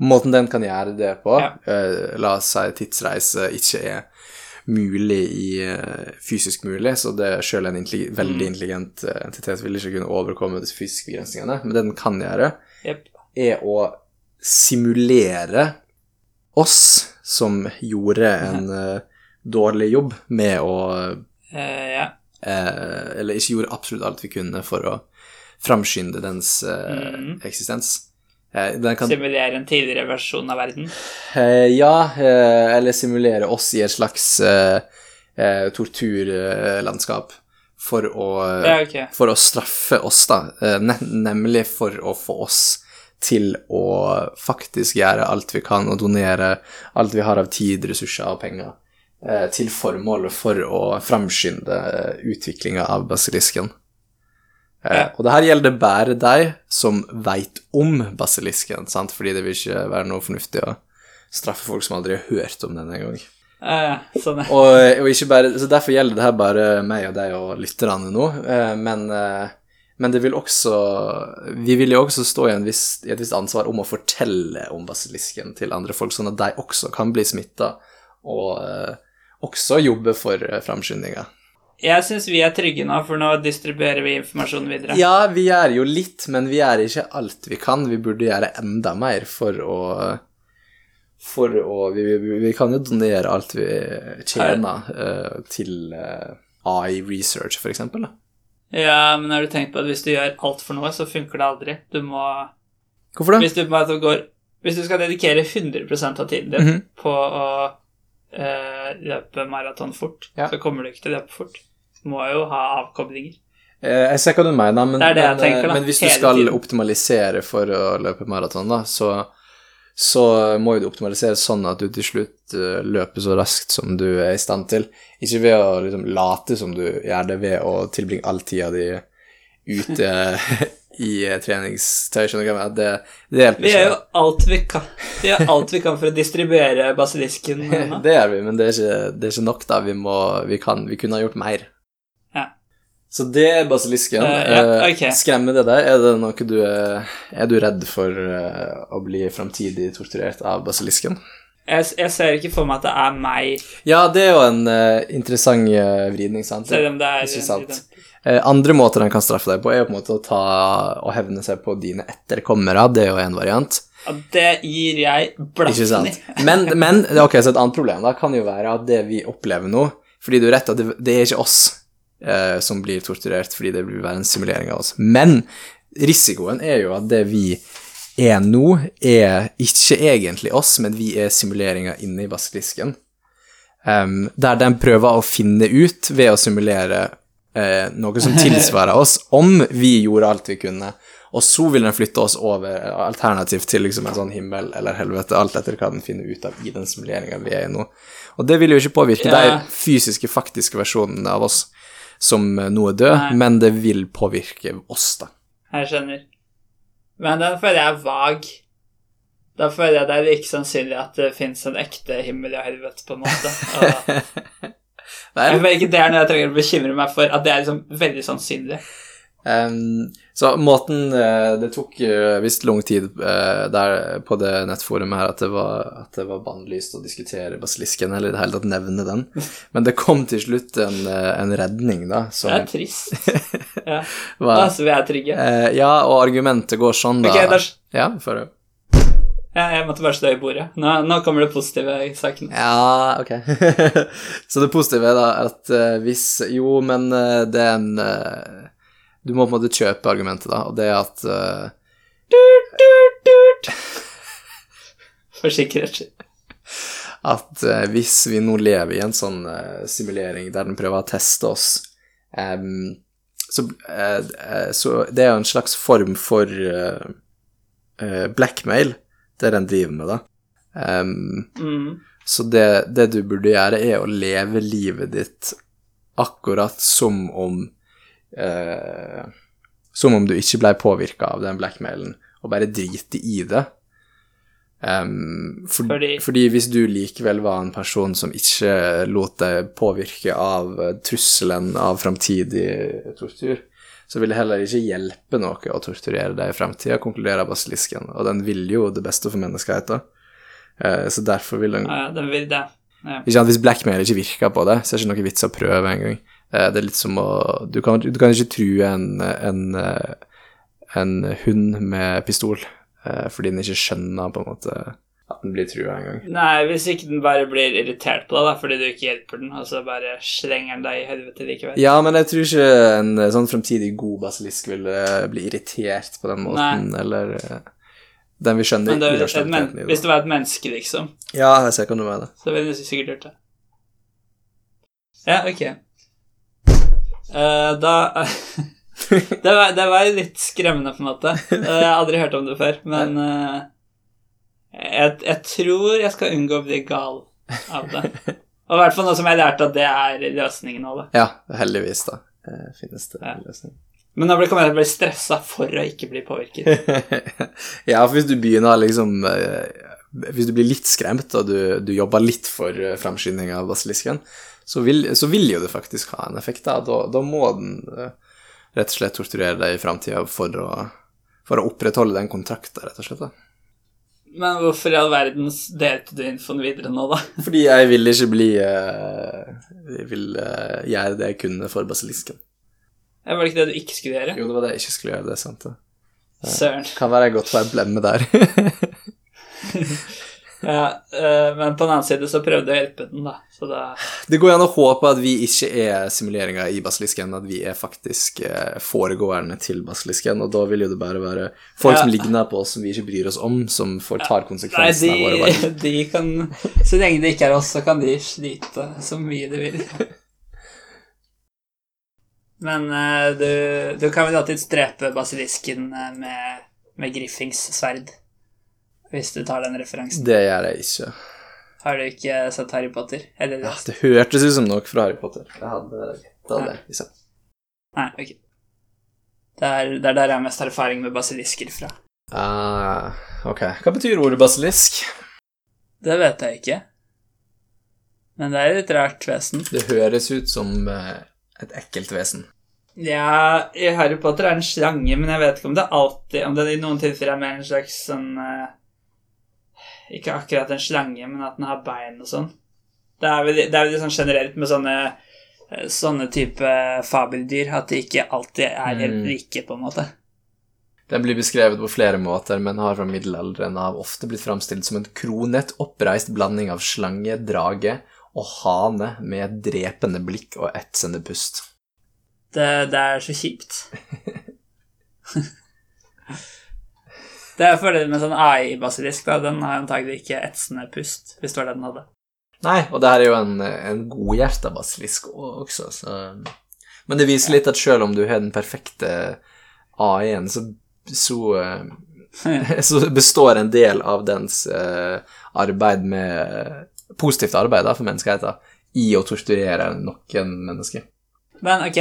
Måten den kan gjøre det på, Ja. la oss si tidsreise ikke er mulig i eh, fysisk mulig, så det selv en intelli veldig Mm. intelligent eh, entitet vil ikke kunne overkomme disse fysiske begrensningene, men det den kan gjøre, yep. er å simulere oss som gjorde en uh, dårlig jobb med å uh, yeah. uh, Eller ikke gjorde absolutt alt vi kunne for å framskynde dens Mhm. eksistens. Eh, kan Simulere en tidligere versjon av verden. Eh, ja, eh, eller simulere oss i et slags torturlandskap for å Ja, okay. For å straffe oss, da. Ne nemlig for å få oss til å faktisk gjøre alt vi kan, og donere alt vi har av tid, ressurser og penger eh, til formålet for å framskynde utviklinga av basilisken. Eh, Ja. Og det her gjelder bare de som veit om basilisken, sant? fordi det vil ikke være noe fornuftig å straffe folk som aldri har hørt om den engang. Eh, sånn. Og, og ikke bare, så Derfor gjelder det her bare meg og deg og lytterne nå, eh, men, eh, men det vil også Vi vil jo også stå i, en viss, i et visst ansvar om å fortelle om basilisken til andre folk, sånn at de også kan bli smitta og eh, også jobbe for eh, framskyndinga. Jeg syns vi er trygge nå, for nå distribuerer vi informasjonen videre. Ja, vi gjør jo litt, men vi gjør ikke alt vi kan. Vi burde gjøre enda mer for å For å Vi, vi, vi kan jo donere alt vi tjener uh, til uh, AI research, for eksempel. Da. Ja, men har du tenkt på at hvis du gjør alt for noe, så funker det aldri? Du må Hvorfor det? Hvis du, går, hvis du skal dedikere 100% av tiden din Mhm. på å eh, løpe maraton fort, Ja. så kommer du ikke til å løpe fort. Du må jo ha avkoblinger. Eh, jeg ser hva du mener, men, Det det men, tenker, da, men hvis du skal tiden. optimalisere for å løpe maraton, da, så, så må jo du optimalisere sånn at du til slutt eh, løper så raskt som du er i stand til. Ikke ved å liksom, late som du gjør det ved å tilbringe all tida di ute i eh, treningstøy. Skjønner du hva jeg mener? Det, det hjelper Vi gjør jo alt vi kan Vi gjør alt vi kan for å distribuere basilisken. [laughs] Det gjør vi, men det er ikke, det er ikke nok, da. Vi, må, vi, kan, vi kunne ha gjort mer. Ja. Så det er basilisken. Uh, ja, okay. Skremmer det deg? Er det noe du er Er du redd for uh, å bli framtidig torturert av basilisken? Jeg, jeg ser ikke for meg at det er meg, Ja, det er jo en uh, interessant vridning, sant? selv om det er Ikke sant. Eh, andre måter han kan straffe deg på, er jo på en måte å ta og hevne seg på dine etterkommere. Det er jo en variant. Ja, det gir jeg blaffen i. Men, men ok, så et annet problem da kan jo være at det vi opplever nå Fordi du har rett at det, det er ikke oss eh, som blir torturert fordi det vil være en simulering av oss. Men risikoen er jo at det vi er nå, er ikke egentlig oss, men vi er simuleringa inne i basilisken. Um, der den prøver å finne ut, ved å simulere eh, noe som tilsvarer oss, om vi gjorde alt vi kunne, Og så vil den flytte oss over alternativt til liksom en sånn himmel eller helvete, alt etter hva den finner ut av i den simuleringa vi er i nå. Og det vil jo ikke påvirke yeah. de fysiske, faktiske versjonene av oss som nå er død, Nei. men det vil påvirke oss, da. Jeg skjønner. Men den føler jeg er vag. Da føler jeg det er like sannsynlig at det fins en ekte himmel og helvete, på en måte. [laughs] Og jeg føler ikke det er noe jeg trenger å bekymre meg for, at det er liksom veldig sannsynlig. Um, så måten eh, Det tok uh, visst lang tid eh, der på det nettforumet her at det var, at det var bannlyst å diskutere basilisken, eller i det hele tatt nevne den. [laughs] Men det kom til slutt en, eh, en redning, da, som Det er trist. [laughs] Ja. var Altså, vi er trygge. Uh, Ja, og argumentet går sånn, da Ok, da Ja, for. Ja, jeg måtte bare stå i bordet. Nå, nå kommer det positive i saken. Ja, ok. [laughs] så det positive er da at eh, hvis Jo, men eh, det er en eh, Du må på en måte kjøpe argumentet, da, og det er at eh, [laughs] For sikkerhets skyld. at uh, hvis vi nå lever i en sånn uh, simulering der den prøver å teste oss, um, så, så det er jo en slags form for eh, eh, er det den driver med, da. Um, Mm. så det, det du burde gjøre, er å leve livet ditt akkurat som om uh, Som om du ikke ble påvirka av den blackmailen, og bare drite i det. Um, for, Fordi- fordi hvis du likevel var en person som ikke lot deg påvirke av eh, trusselen av framtidig tortur, så vil det heller ikke hjelpe noe å torturere deg i framtida, konkluderer basilisken, og den vil jo det beste for menneskeheten. Eh, så derfor vil den Ja, den vil det. Ja. ikke sant, Hvis blackmail ikke virker på det, så er det ikke noe vits å prøve engang. Eh, Det er litt som å Du kan, du kan ikke true en, en, eh, en hund med pistol fordi den ikke skjønner på en måte at den blir trua en gang. Nei, hvis ikke den bare blir irritert på deg da, fordi du ikke hjelper den, og så bare slenger den deg i helvete likevel. Ja, men jeg tror ikke en eh, sånn fremtidig god basilisk vil eh, bli irritert på den måten, eller eh, Den vil skjønne Men det, men, hvis det. det var et menneske, liksom, Ja, jeg ser hva du mener. så ville du sikkert gjort det. Ja, ok. Uh, da [laughs] det, var, det var litt skremmende, på en måte. Uh, jeg har aldri hørt om det før, men eh, jeg, jeg tror jeg skal unngå å bli gal av det. Og i hvert fall nå som jeg har lært at det er løsningen av det. Ja, heldigvis, da. eh, Finnes det Ja. løsning. Men da kommer jeg til å bli stressa for å ikke bli påvirket. [laughs] ja, for hvis du begynner liksom eh, Hvis du blir litt skremt, og du, du jobber litt for eh, framskynding av basilisken, så vil, så vil jo det faktisk ha en effekt. Da, da, da må den rett og slett torturere deg i framtida for, for å opprettholde den kontrakten, rett og slett. da. Men hvorfor i all verden delte du infoen videre nå, da? [laughs] Fordi jeg vil ikke bli eh, Jeg vil eh, gjøre det jeg kunne for basilisken. Ja, var det ikke det du ikke skulle gjøre? Jo, det var det jeg ikke skulle gjøre, det er sant. det. Søren. Kan være jeg godt på blemme der. [laughs] Ja, eh, men på den annen side så prøvde jeg å hjelpe den, da. Så da Det går an å håpe at vi ikke er simuleringer i basilisken, at vi er faktisk foregående til basilisken, og da vil jo det bare være folk Ja. som ligner på oss, som vi ikke bryr oss om, som får tar konsekvensene av våre valg. [laughs] de, kan Så lenge det ikke er oss, så kan de slite så mye de vil. [laughs] Men eh, du, du kan vel alltids drepe basilisken eh, med, med Griffings sverd. Hvis du tar den referansen. Det gjør jeg ikke. Har du ikke sett Harry Potter? Eller Ja, det hørtes ut som noe fra Harry Potter. Jeg hadde gjetta det. Liksom. Nei, ok. Det er, det er der jeg har mest erfaring med basilisker fra. Ah, ok. Hva betyr ordet basilisk? Det vet jeg ikke. Men det er et rart vesen. Det høres ut som eh, et ekkelt vesen. Ja, i Harry Potter er det en slange, men jeg vet ikke om det alltid Om det i noen tilfeller er mer en slags sånn eh, Ikke akkurat en slange, men at den har bein og sånn. Det er vel, det er vel sånn generelt med sånne eh, Sånne type fabeldyr at de ikke alltid er helt Mm. like, på en måte. Den blir beskrevet på flere måter, men har fra middelalderen av ofte blitt framstilt som en kronet, oppreist blanding av slange, drage og hane med et drepende blikk og etsende pust. Det, det er så kjipt. [laughs] det er fordelen med sånn AI-basilisk. Den har antagelig ikke etsende pust, hvis det var det den hadde. Nei, og det her er jo en, en godhjerta basilisk også, så Men det viser litt at selv om du har den perfekte AI-en, så så, [laughs] så består en del av dens eh, arbeid med Positivt arbeid da, for menneskeheten i å torturere noen mennesker. Men ok.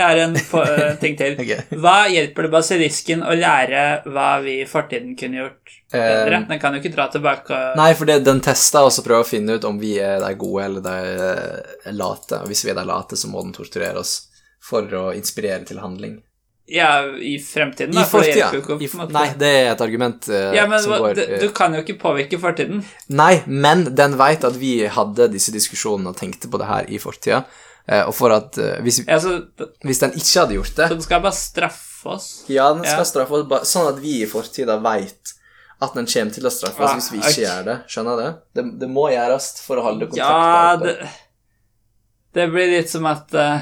Jeg har en eh, [laughs] ting til. Hva hjelper det basilisken å lære hva vi i fortiden kunne gjort bedre? Eh, Den kan jo ikke dra tilbake og Nei, for det, den tester også prøver å finne ut om vi er de gode eller de eh, late. Og hvis vi er de late, så må den torturere oss for å inspirere til handling. Ja, i fremtiden, da. I fortida. måte- Nei, det er et argument uh, Ja, men som går du, eh, du kan jo ikke påvirke fortiden. Nei, men den veit at vi hadde disse diskusjonene og tenkte på det her i fortida. Eh, Og for at eh, hvis, Altså, hvis den ikke hadde gjort det så den skal bare straffe oss. Ja, den skal Ja. straffe oss sånn at vi i fortida veit at den kommer til å straffe oss Ah, hvis vi ikke okay. gjør det. Skjønner du? Det, det må gjøres for å holde kontakt. Ja, det, det blir litt som at uh,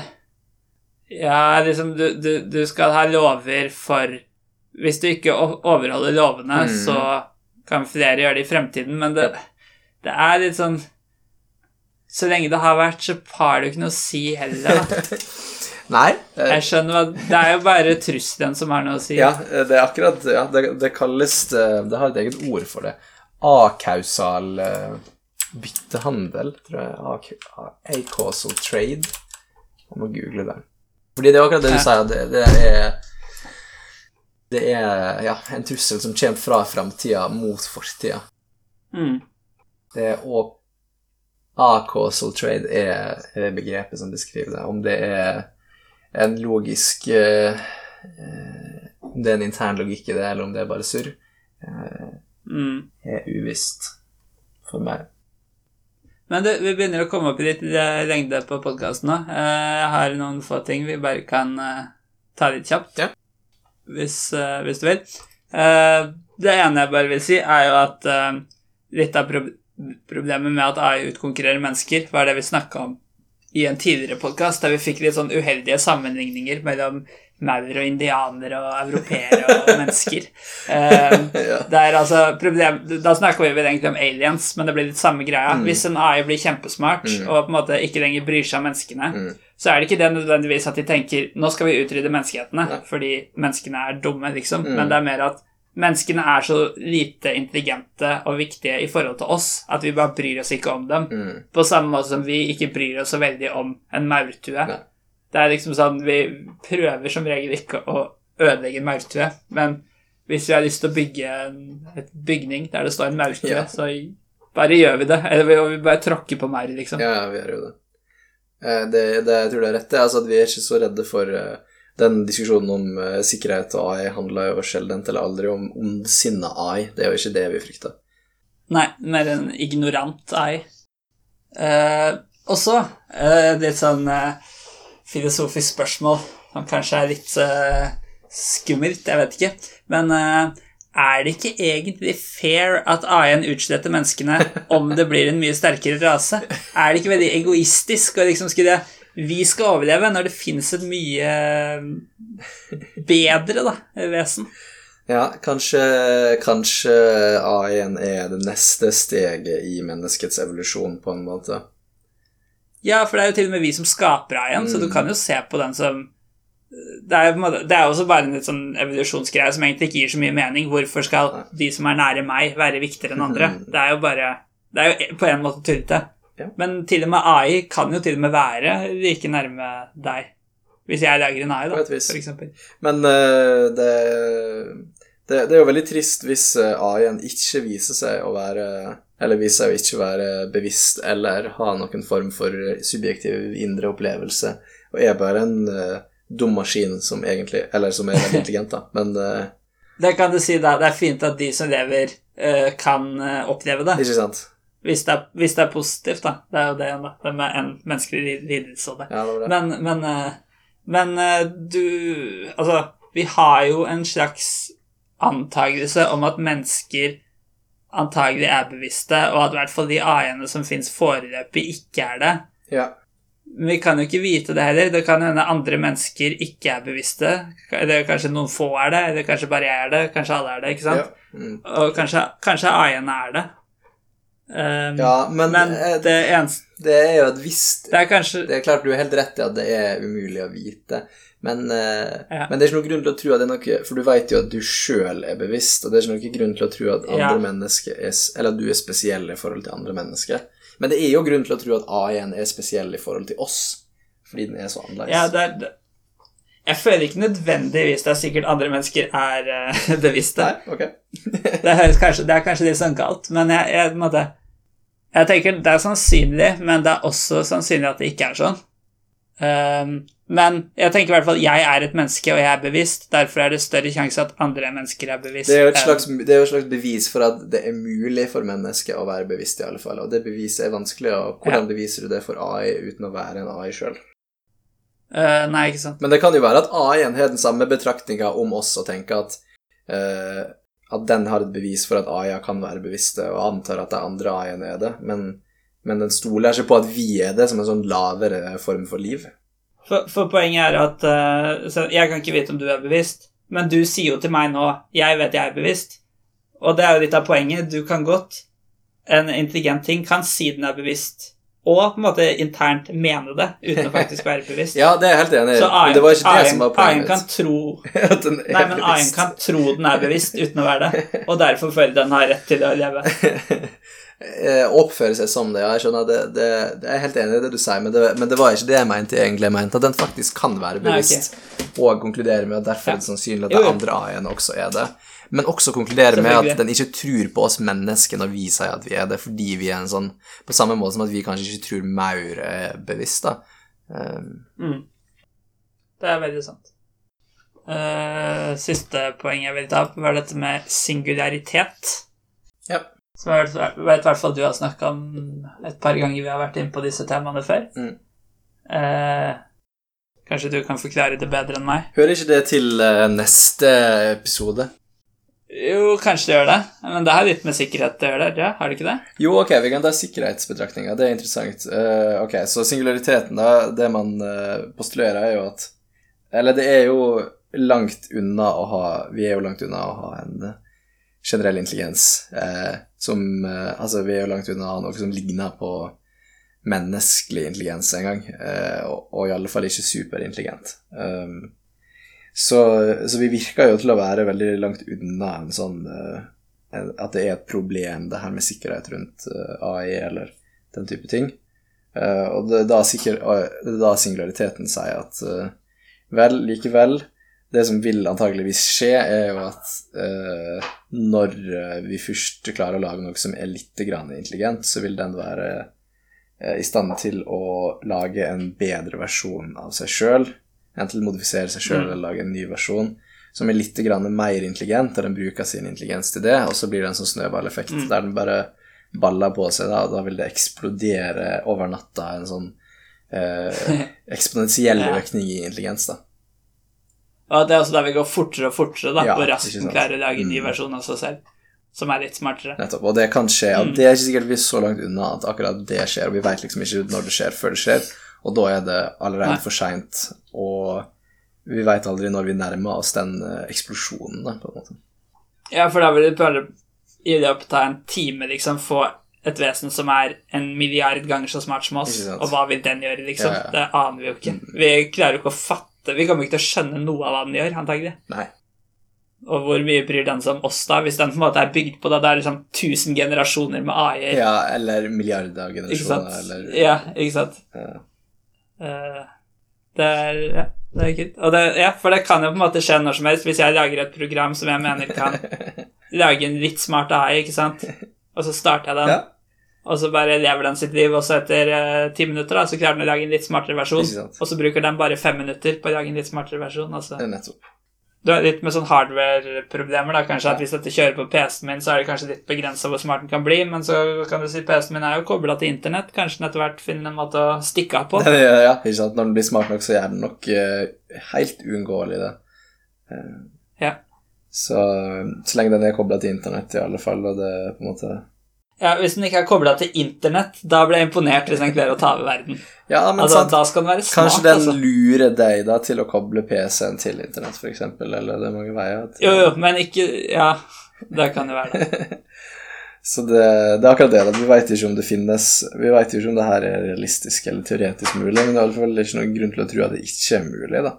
Ja, liksom, du, du, du skal ha lover for Hvis du ikke overholder lovene, Mm. så kan flere gjøre det i fremtiden, men det, det er litt sånn Så lenge det har vært, så har jo ikke noe å si heller, da. [laughs] Nei. eh, Jeg skjønner hva Det er jo bare trusselen som har noe å si. Ja, eh, det er akkurat ja, det, det kalles eh, Det har et eget ord for det. Akausal eh, byttehandel, tror jeg. Acausal trade. Jeg må google det. Fordi det er akkurat det du Ja. sier, det, det er Det er ja, en trussel som kommer fra framtida mot fortida. Mm. Det er og acausal trade er, er begrepet som beskriver det. Om det er en logisk eh, Om det er en intern logikk i det, eller om det er bare surr, eh, Mm. er uvisst for meg. Men du, vi begynner å komme opp i litt lengde på podkasten nå. Eh, Jeg har noen få ting vi bare kan eh, ta litt kjapt. Ja. Hvis, eh, hvis du vil. Det ene jeg bare vil si, er jo at litt av prob problemet med at AI utkonkurrerer mennesker, var det vi snakka om i en tidligere podkast, der vi fikk litt sånn uheldige sammenligninger mellom maur og indianere og europeere og [laughs] mennesker. Eh, er altså problem, Da snakker vi vel egentlig om aliens, men det blir litt samme greia. Mm. Hvis en AI blir kjempesmart Mm. og på en måte ikke lenger bryr seg om menneskene, Mm. så er det ikke det nødvendigvis at de tenker nå skal vi utrydde menneskehetene fordi menneskene er dumme, liksom. Men det er mer at menneskene er så lite intelligente og viktige i forhold til oss at vi bare bryr oss ikke om dem. Mm. På samme måte som vi ikke bryr oss så veldig om en maurtue. Nei. Det er liksom sånn Vi prøver som regel ikke å ødelegge en maurtue, men hvis vi har lyst til å bygge en et bygning der det står en maurtue, Ja. så bare gjør vi det. Eller vi, vi bare tråkker på maur, liksom. Ja, vi gjør jo det. Eh, det, det. Jeg tror det er rett, det. Altså vi er ikke så redde for eh, den diskusjonen om uh, sikkerhet og AI handler jo sjelden eller aldri om ondsinna AI. Det er jo ikke det vi frykter. Nei, mer en ignorant AI. Uh, og så uh, litt sånn uh, filosofisk spørsmål som kanskje er litt eh, skummelt, jeg vet ikke. Men eh, er det ikke egentlig fair at AI-en utsletter menneskene om det blir en mye sterkere rase? Er det ikke veldig egoistisk å liksom skulle Vi skal overleve når det fins et mye bedre da, vesen? Ja, kanskje, kanskje A1 er det neste steget i menneskets evolusjon, på en måte. Ja, for det er jo til og med vi som skaper A1, mm. så du Mm. kan jo se på den som det er, det er også bare en litt sånn evolusjonsgreie som egentlig ikke gir så mye mening. Hvorfor skal de som er nære meg, være viktigere enn andre? Mhm. Det er jo bare Det er jo på en måte tullete. Ja. Men til og med AI kan jo til og med være like nærme deg. Hvis jeg lager en AI, da, f.eks. Men uh, det, det, det er jo veldig trist hvis eh, AI-en ikke viser seg å være Eller viser seg å ikke være bevisst eller ha noen form for subjektiv indre opplevelse, og er bare en uh, dum maskin som egentlig Eller som er intelligent, da, men uh, Det kan du si, da. Det er fint at de som lever, uh, kan oppleve det. Ikke sant? Hvis det, er, hvis det er positivt, da. Det er jo det da. Det med en menneskelig lidelse og det. Ja, det det. Men, men, eh, men eh, du Altså, vi har jo en slags antagelse om at mennesker antagelig er bevisste, og at i hvert fall de AI-ene som fins foreløpig, ikke er det. Ja. Men vi kan jo ikke vite det heller. Det kan hende andre mennesker ikke er bevisste. Eller kanskje noen få er det, eller kanskje bare jeg er det. Kanskje alle er det. ikke sant? ja. Mm. Og kanskje, kanskje AI-ene er det. Um, Ja, men, men eh, det eneste Det er jo et visst Det er kanskje Det er klart du er helt rett i at det er umulig å vite, men, eh, Ja. men det er ikke noen grunn til å tro at det er noe For du vet jo at du sjøl er bevisst, og det er ikke noen grunn til å tro at andre Ja. mennesker er Eller at du er spesiell i forhold til andre mennesker. Men det er jo grunn til å tro at A1 er spesiell i forhold til oss, fordi den er så annerledes. Ja, det er det- Jeg føler ikke nødvendigvis det er sikkert andre mennesker er [laughs] uh, bevisste. Nei, ok. [laughs] Det, kanskje, det er kanskje litt sånn galt, men jeg, jeg, måtte, jeg tenker det er sannsynlig, men det er også sannsynlig at det ikke er sånn. Um, men jeg tenker i hvert fall jeg er et menneske, og jeg er bevisst. Derfor er det større sjanse at andre mennesker er bevisst. Det er jo et slags, det er jo et slags bevis for at det er mulig for mennesket å være bevisst, i alle fall. Og det beviset er vanskelig, og hvordan Ja. beviser du det for AI uten å være en AI sjøl? Eh, Nei, ikke sant. Men det kan jo være at A-en har den samme betraktninga om oss og tenker at uh, at den har et bevis for at A1 kan være bevisste, og antar at det andre A1 er det, men, men den stoler ikke på at vi er det, som en sånn lavere form for liv. For, for poenget er at uh, så Jeg kan ikke vite om du er bevisst, men du sier jo til meg nå 'jeg vet jeg er bevisst'. Og det er jo litt av poenget. Du kan godt En intelligent ting kan si den er bevisst, og på en måte internt mene det, uten å faktisk være bevisst. [laughs] Ja, det er jeg helt enig i, men det var ikke det som var poenget kan tro [laughs] Nei, men bevisst. kan tro den er bevisst uten å være det, og derfor føler den har rett til å leve. [laughs] Eh, Oppføre seg som det, ja. Jeg skjønner, det, det, det er helt enig i det du sier, men det, men det var ikke det jeg mente egentlig. Jeg mente at den faktisk kan være Nei, okay. bevisst, og konkludere med at derfor Ja. er det sannsynlig at Jo, de jo. andre A-en også er det. Men også konkludere med at den ikke tror på oss mennesker når vi sier at vi er det, fordi vi er en sånn På samme måte som at vi kanskje ikke tror maur er bevisst, da. Um, Mm. Det er veldig sant. Uh, siste poeng jeg vil ta opp, var dette med singularitet. Ja. Som jeg vet vet i hvert fall du har snakka om et par ganger vi har vært inne på disse temaene før. Mm. Uh, kanskje du kan forklare det bedre enn meg? hører ikke det til uh, neste episode? Jo, kanskje det gjør det, men det har litt med sikkerhet å gjøre, ja, har det ikke det? Jo, ok, vi kan ta sikkerhetsbetraktninga. Det er interessant. Uh, ok, så singulariteten, da, det man uh, postulerer, er jo at Eller det er jo langt unna å ha Vi er jo langt unna å ha en generell intelligens uh, som Altså, vi er jo langt unna å ha noe som ligner på menneskelig intelligens engang, Uh, og, og i alle fall ikke superintelligent. Um, så, så vi virker jo til å være veldig langt unna en sånn eh, at det er et problem, det her med sikkerhet rundt eh, AI eller den type ting. Eh, og det er da, sikker, da singulariteten sier at vel, likevel Det som vil antageligvis skje, er jo at eh, når vi først klarer å lage noe som er litt intelligent, så vil den være eh, i stand til å lage en bedre versjon av seg sjøl. Enten modifisere seg sjøl Mm. eller lage en ny versjon som er litt grann mer intelligent, og den bruker sin intelligens til det, og så blir det en sånn snøballeffekt Mm. der den bare baller på seg, da, og da vil det eksplodere over natta, en sånn eh, [laughs] eksponentiell Ja. økning i intelligens, da. Og det er også der vi går fortere og fortere, da, Ja, og raskt klarer å lage en ny Mm. versjon av seg selv, som er litt smartere. Nettopp. Og det kan skje. Og Mm. det er ikke sikkert vi er så langt unna at akkurat det skjer, og vi vet liksom ikke når det skjer, før det skjer, og da er det allerede for seint, og vi vet aldri når vi nærmer oss den eh, eksplosjonen, da, på en måte. Ja, for da vil du bare i løpet av en time liksom få et vesen som er en milliard ganger så smart som oss, og hva vil den gjøre, liksom? Ja, ja. Det aner vi jo ikke. Vi klarer jo ikke å fatte Vi kommer ikke til å skjønne noe av hva den gjør, antagelig. Nei. Og hvor mye bryr den seg om oss, da? Hvis den på en måte er bygd på det, det er liksom 1000 generasjoner med AI-er. Ja, eller milliarder av generasjoner, eller Ja, ikke sant? Ja. Eh, det er Ja, det er kult. Det, ja, for det kan jo på en måte skje når som helst. Hvis jeg lager et program som jeg mener kan [laughs] lage en litt smart AI, ikke sant, og så starter jeg den, Ja. og så bare lever den sitt liv, og så etter eh, ti minutter da, så klarer den å lage en litt smartere versjon, og så bruker den bare fem minutter på å lage en litt smartere versjon. Altså. Det nettopp. Du har litt med sånn hardware-problemer, da, kanskje at hvis dette kjører på PC-en min, så er det kanskje litt begrensa hvor smart den kan bli, men så kan du si PC-en min er jo kobla til internett, kanskje den etter hvert finner en måte å stikke av på. Ja, [laughs] ja, ja, ikke sant. Når den blir smart nok, så gjør den nok uh, helt uunngåelig det. Uh, Ja. Så, så lenge den er kobla til internett, i alle fall, og det er på en måte Ja, Hvis den ikke er kobla til internett, da blir jeg imponert hvis den klarer å ta over verden. Ja, men Altså, sant. Da skal den være smart. Kanskje den altså. lurer deg da til å koble PC-en til internett, eksempel, eller det er mange veier til Jo, jo, men ikke Ja, det kan jo være det. [laughs] Så det, det er akkurat det. Da. Vi veit ikke om det finnes Vi vet ikke om det her er realistisk eller teoretisk mulig, men det er i alle fall ikke noen grunn til å tro at det ikke er mulig. da.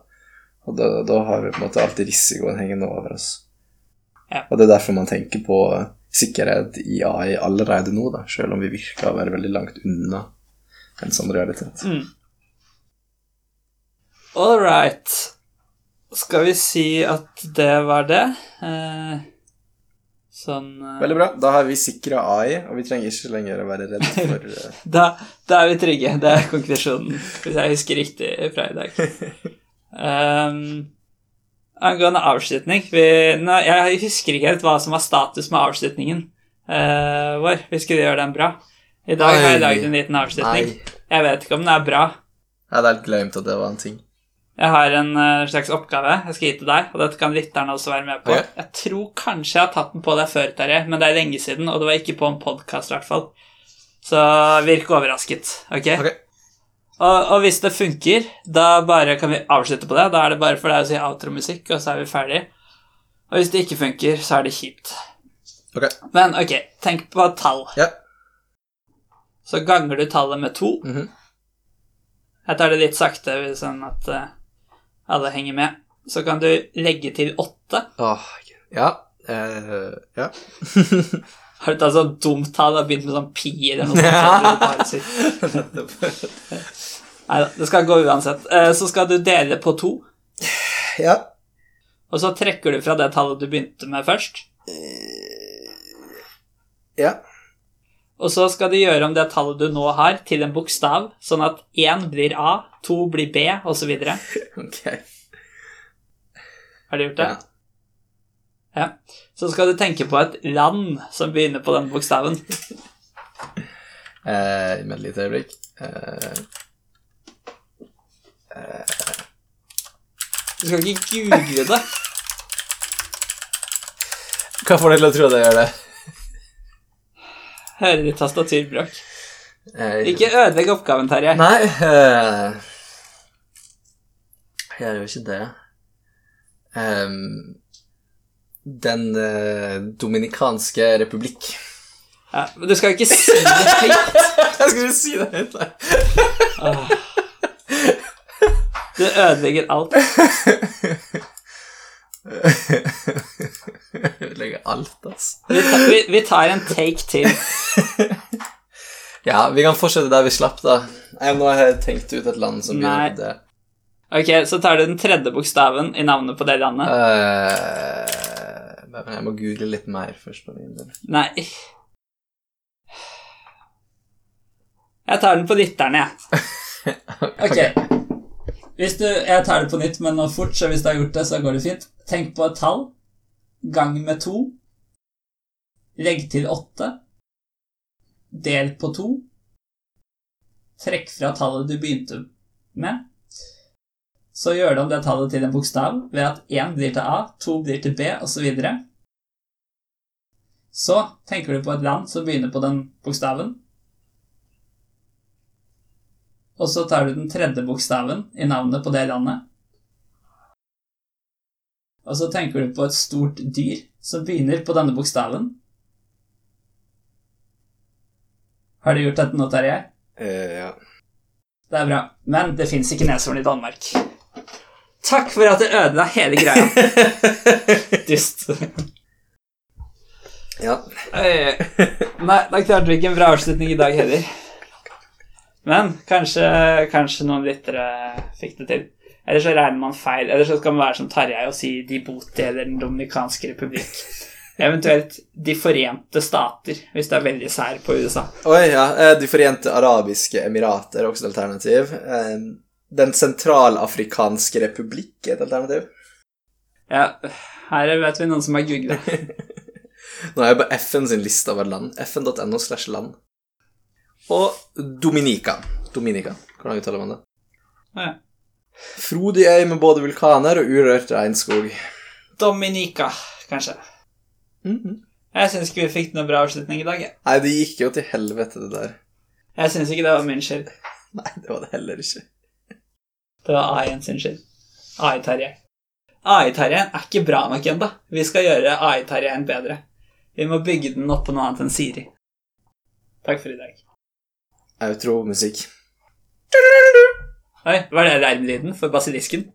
Og da, da har vi på en måte alltid risikoen hengende over oss. Ja. Og det er derfor man tenker på sikkerhet i AI allerede nå, da, selv om vi virker å være veldig langt unna en sånn realitet. Mm. All right. Skal vi si at det var det? Eh, sånn eh, Veldig bra. Da har vi sikra AI, og vi trenger ikke lenger å være redd for [laughs] eh, da, da er vi trygge. Det er konklusjonen, hvis jeg husker riktig fra i dag. Um, [laughs] angående avslutning vi, nå, Jeg husker ikke helt hva som var status med avslutningen uh, vår. Vi skulle gjøre den bra. I dag har jeg lagd en liten avslutning. Nei. Jeg vet ikke om den er bra. Jeg hadde helt glemt at det var en ting. Jeg har en uh, slags oppgave jeg skal gi til deg, og dette kan lytterne også være med på. Okay. Jeg tror kanskje jeg har tatt den på deg før, Terje, men det er lenge siden, og det var ikke på en podkast, i hvert fall. Så virk overrasket, ok? Ok. Og, og hvis det funker, da bare kan vi avslutte på det. Da er det bare for deg å si outromusikk, og så er vi ferdig. Og hvis det ikke funker, så er det kjipt. Ok. Men ok, tenk på tall. Ja. Så ganger du tallet med to. Mhm. Jeg tar det litt sakte, sånn at uh, alle henger med. Så kan du legge til åtte. Åh, ja. Uh, ja. [laughs] Har du tatt sånn dumt tall og begynt med sånn pi eller noe? sånt? Ja. sitt. [laughs] Neida, det skal gå uansett. Eh, Så skal du dele på to, ja. og så trekker du fra det tallet du begynte med først. Ja. Og så skal du gjøre om det tallet du nå har, til en bokstav, sånn at én blir A, to blir B, osv. [laughs] Ok. Har du gjort det? Ja. Ja. Så skal du tenke på et land som begynner på den bokstaven. Eh, med et lite øyeblikk. Eh, Du skal ikke google det. hva får deg til å tro at jeg gjør det? Hører du tastaturbråk. Eh, Ikke ødelegg oppgaven, Terje. Nei eh, Jeg gjør jo ikke det. Ehm, den eh, dominikanske republikk. Ja, men du skal ikke si det høyt. [laughs] Jeg skal ikke si det høyt, nei. Du ødelegger alt. [laughs] Ødelegger alt, altså. Vi, vi, vi tar en take til. [laughs] Ja, vi kan fortsette der vi slapp, da. Jeg, nå har jeg tenkt ut et land som Nei. gjør det. Ok, Så tar du den tredje bokstaven i navnet på det landet. Eh, men jeg må google litt mer først. på min del. Nei. Jeg tar den på lytterne, jeg. [laughs] Ok. Hvis du, jeg tar det på nytt, men nå fort, så hvis du har gjort det, så går det fint. Tenk på et tall. Gang med to. Legg til åtte. Del på to. Trekk fra tallet du begynte med. Så gjør du om det tallet til en bokstav ved at én blir til A, to blir til B, osv. Så tenker du på et land som begynner på den bokstaven. Og så tar du den tredje bokstaven i navnet på det landet. Og så tenker du på et stort dyr som begynner på denne bokstaven. Har du gjort dette nå, Terje? Eh, ja. Det er bra. Men det fins ikke neshorn i Danmark. Takk for at du ødela hele greia. [laughs] Dust. ja. Eh, Nei, da klarte vi ikke en bra avslutning i dag heller. Men kanskje, kanskje noen lyttere fikk det til. Eller så regner man feil. Eller så skal man være som Tarjei og si Djibouti eller Den dominikanske republikk. Eventuelt De forente stater, hvis det er veldig sær på USA. Oi, ja. eh, De forente arabiske emirater er også et alternativ. Den sentralafrikanske republikk er et alternativ. Ja, her vet vi noen som har googla. [laughs] Nå er jeg på FN sin liste over land. fn.no slash land. Og Dominica. Dominica. Hvordan uttaler man det? Ja. Frodig øy med både vulkaner og urørt regnskog. Dominica, kanskje. Jeg syns ikke vi fikk noen bra avslutning i dag. Ja. Nei, det gikk jo til helvete, det der. Jeg syns ikke det var min skyld. [laughs] Nei, det var det heller ikke. Det var AI-en sin skyld. AI-Terje. AI-Terjen er ikke bra nok ennå. Vi skal gjøre AI-Terjen bedre. Vi må bygge den opp på noe annet enn Siri. Takk for i dag. Outro-musikk. Oi, var det reimlyden for basilisken?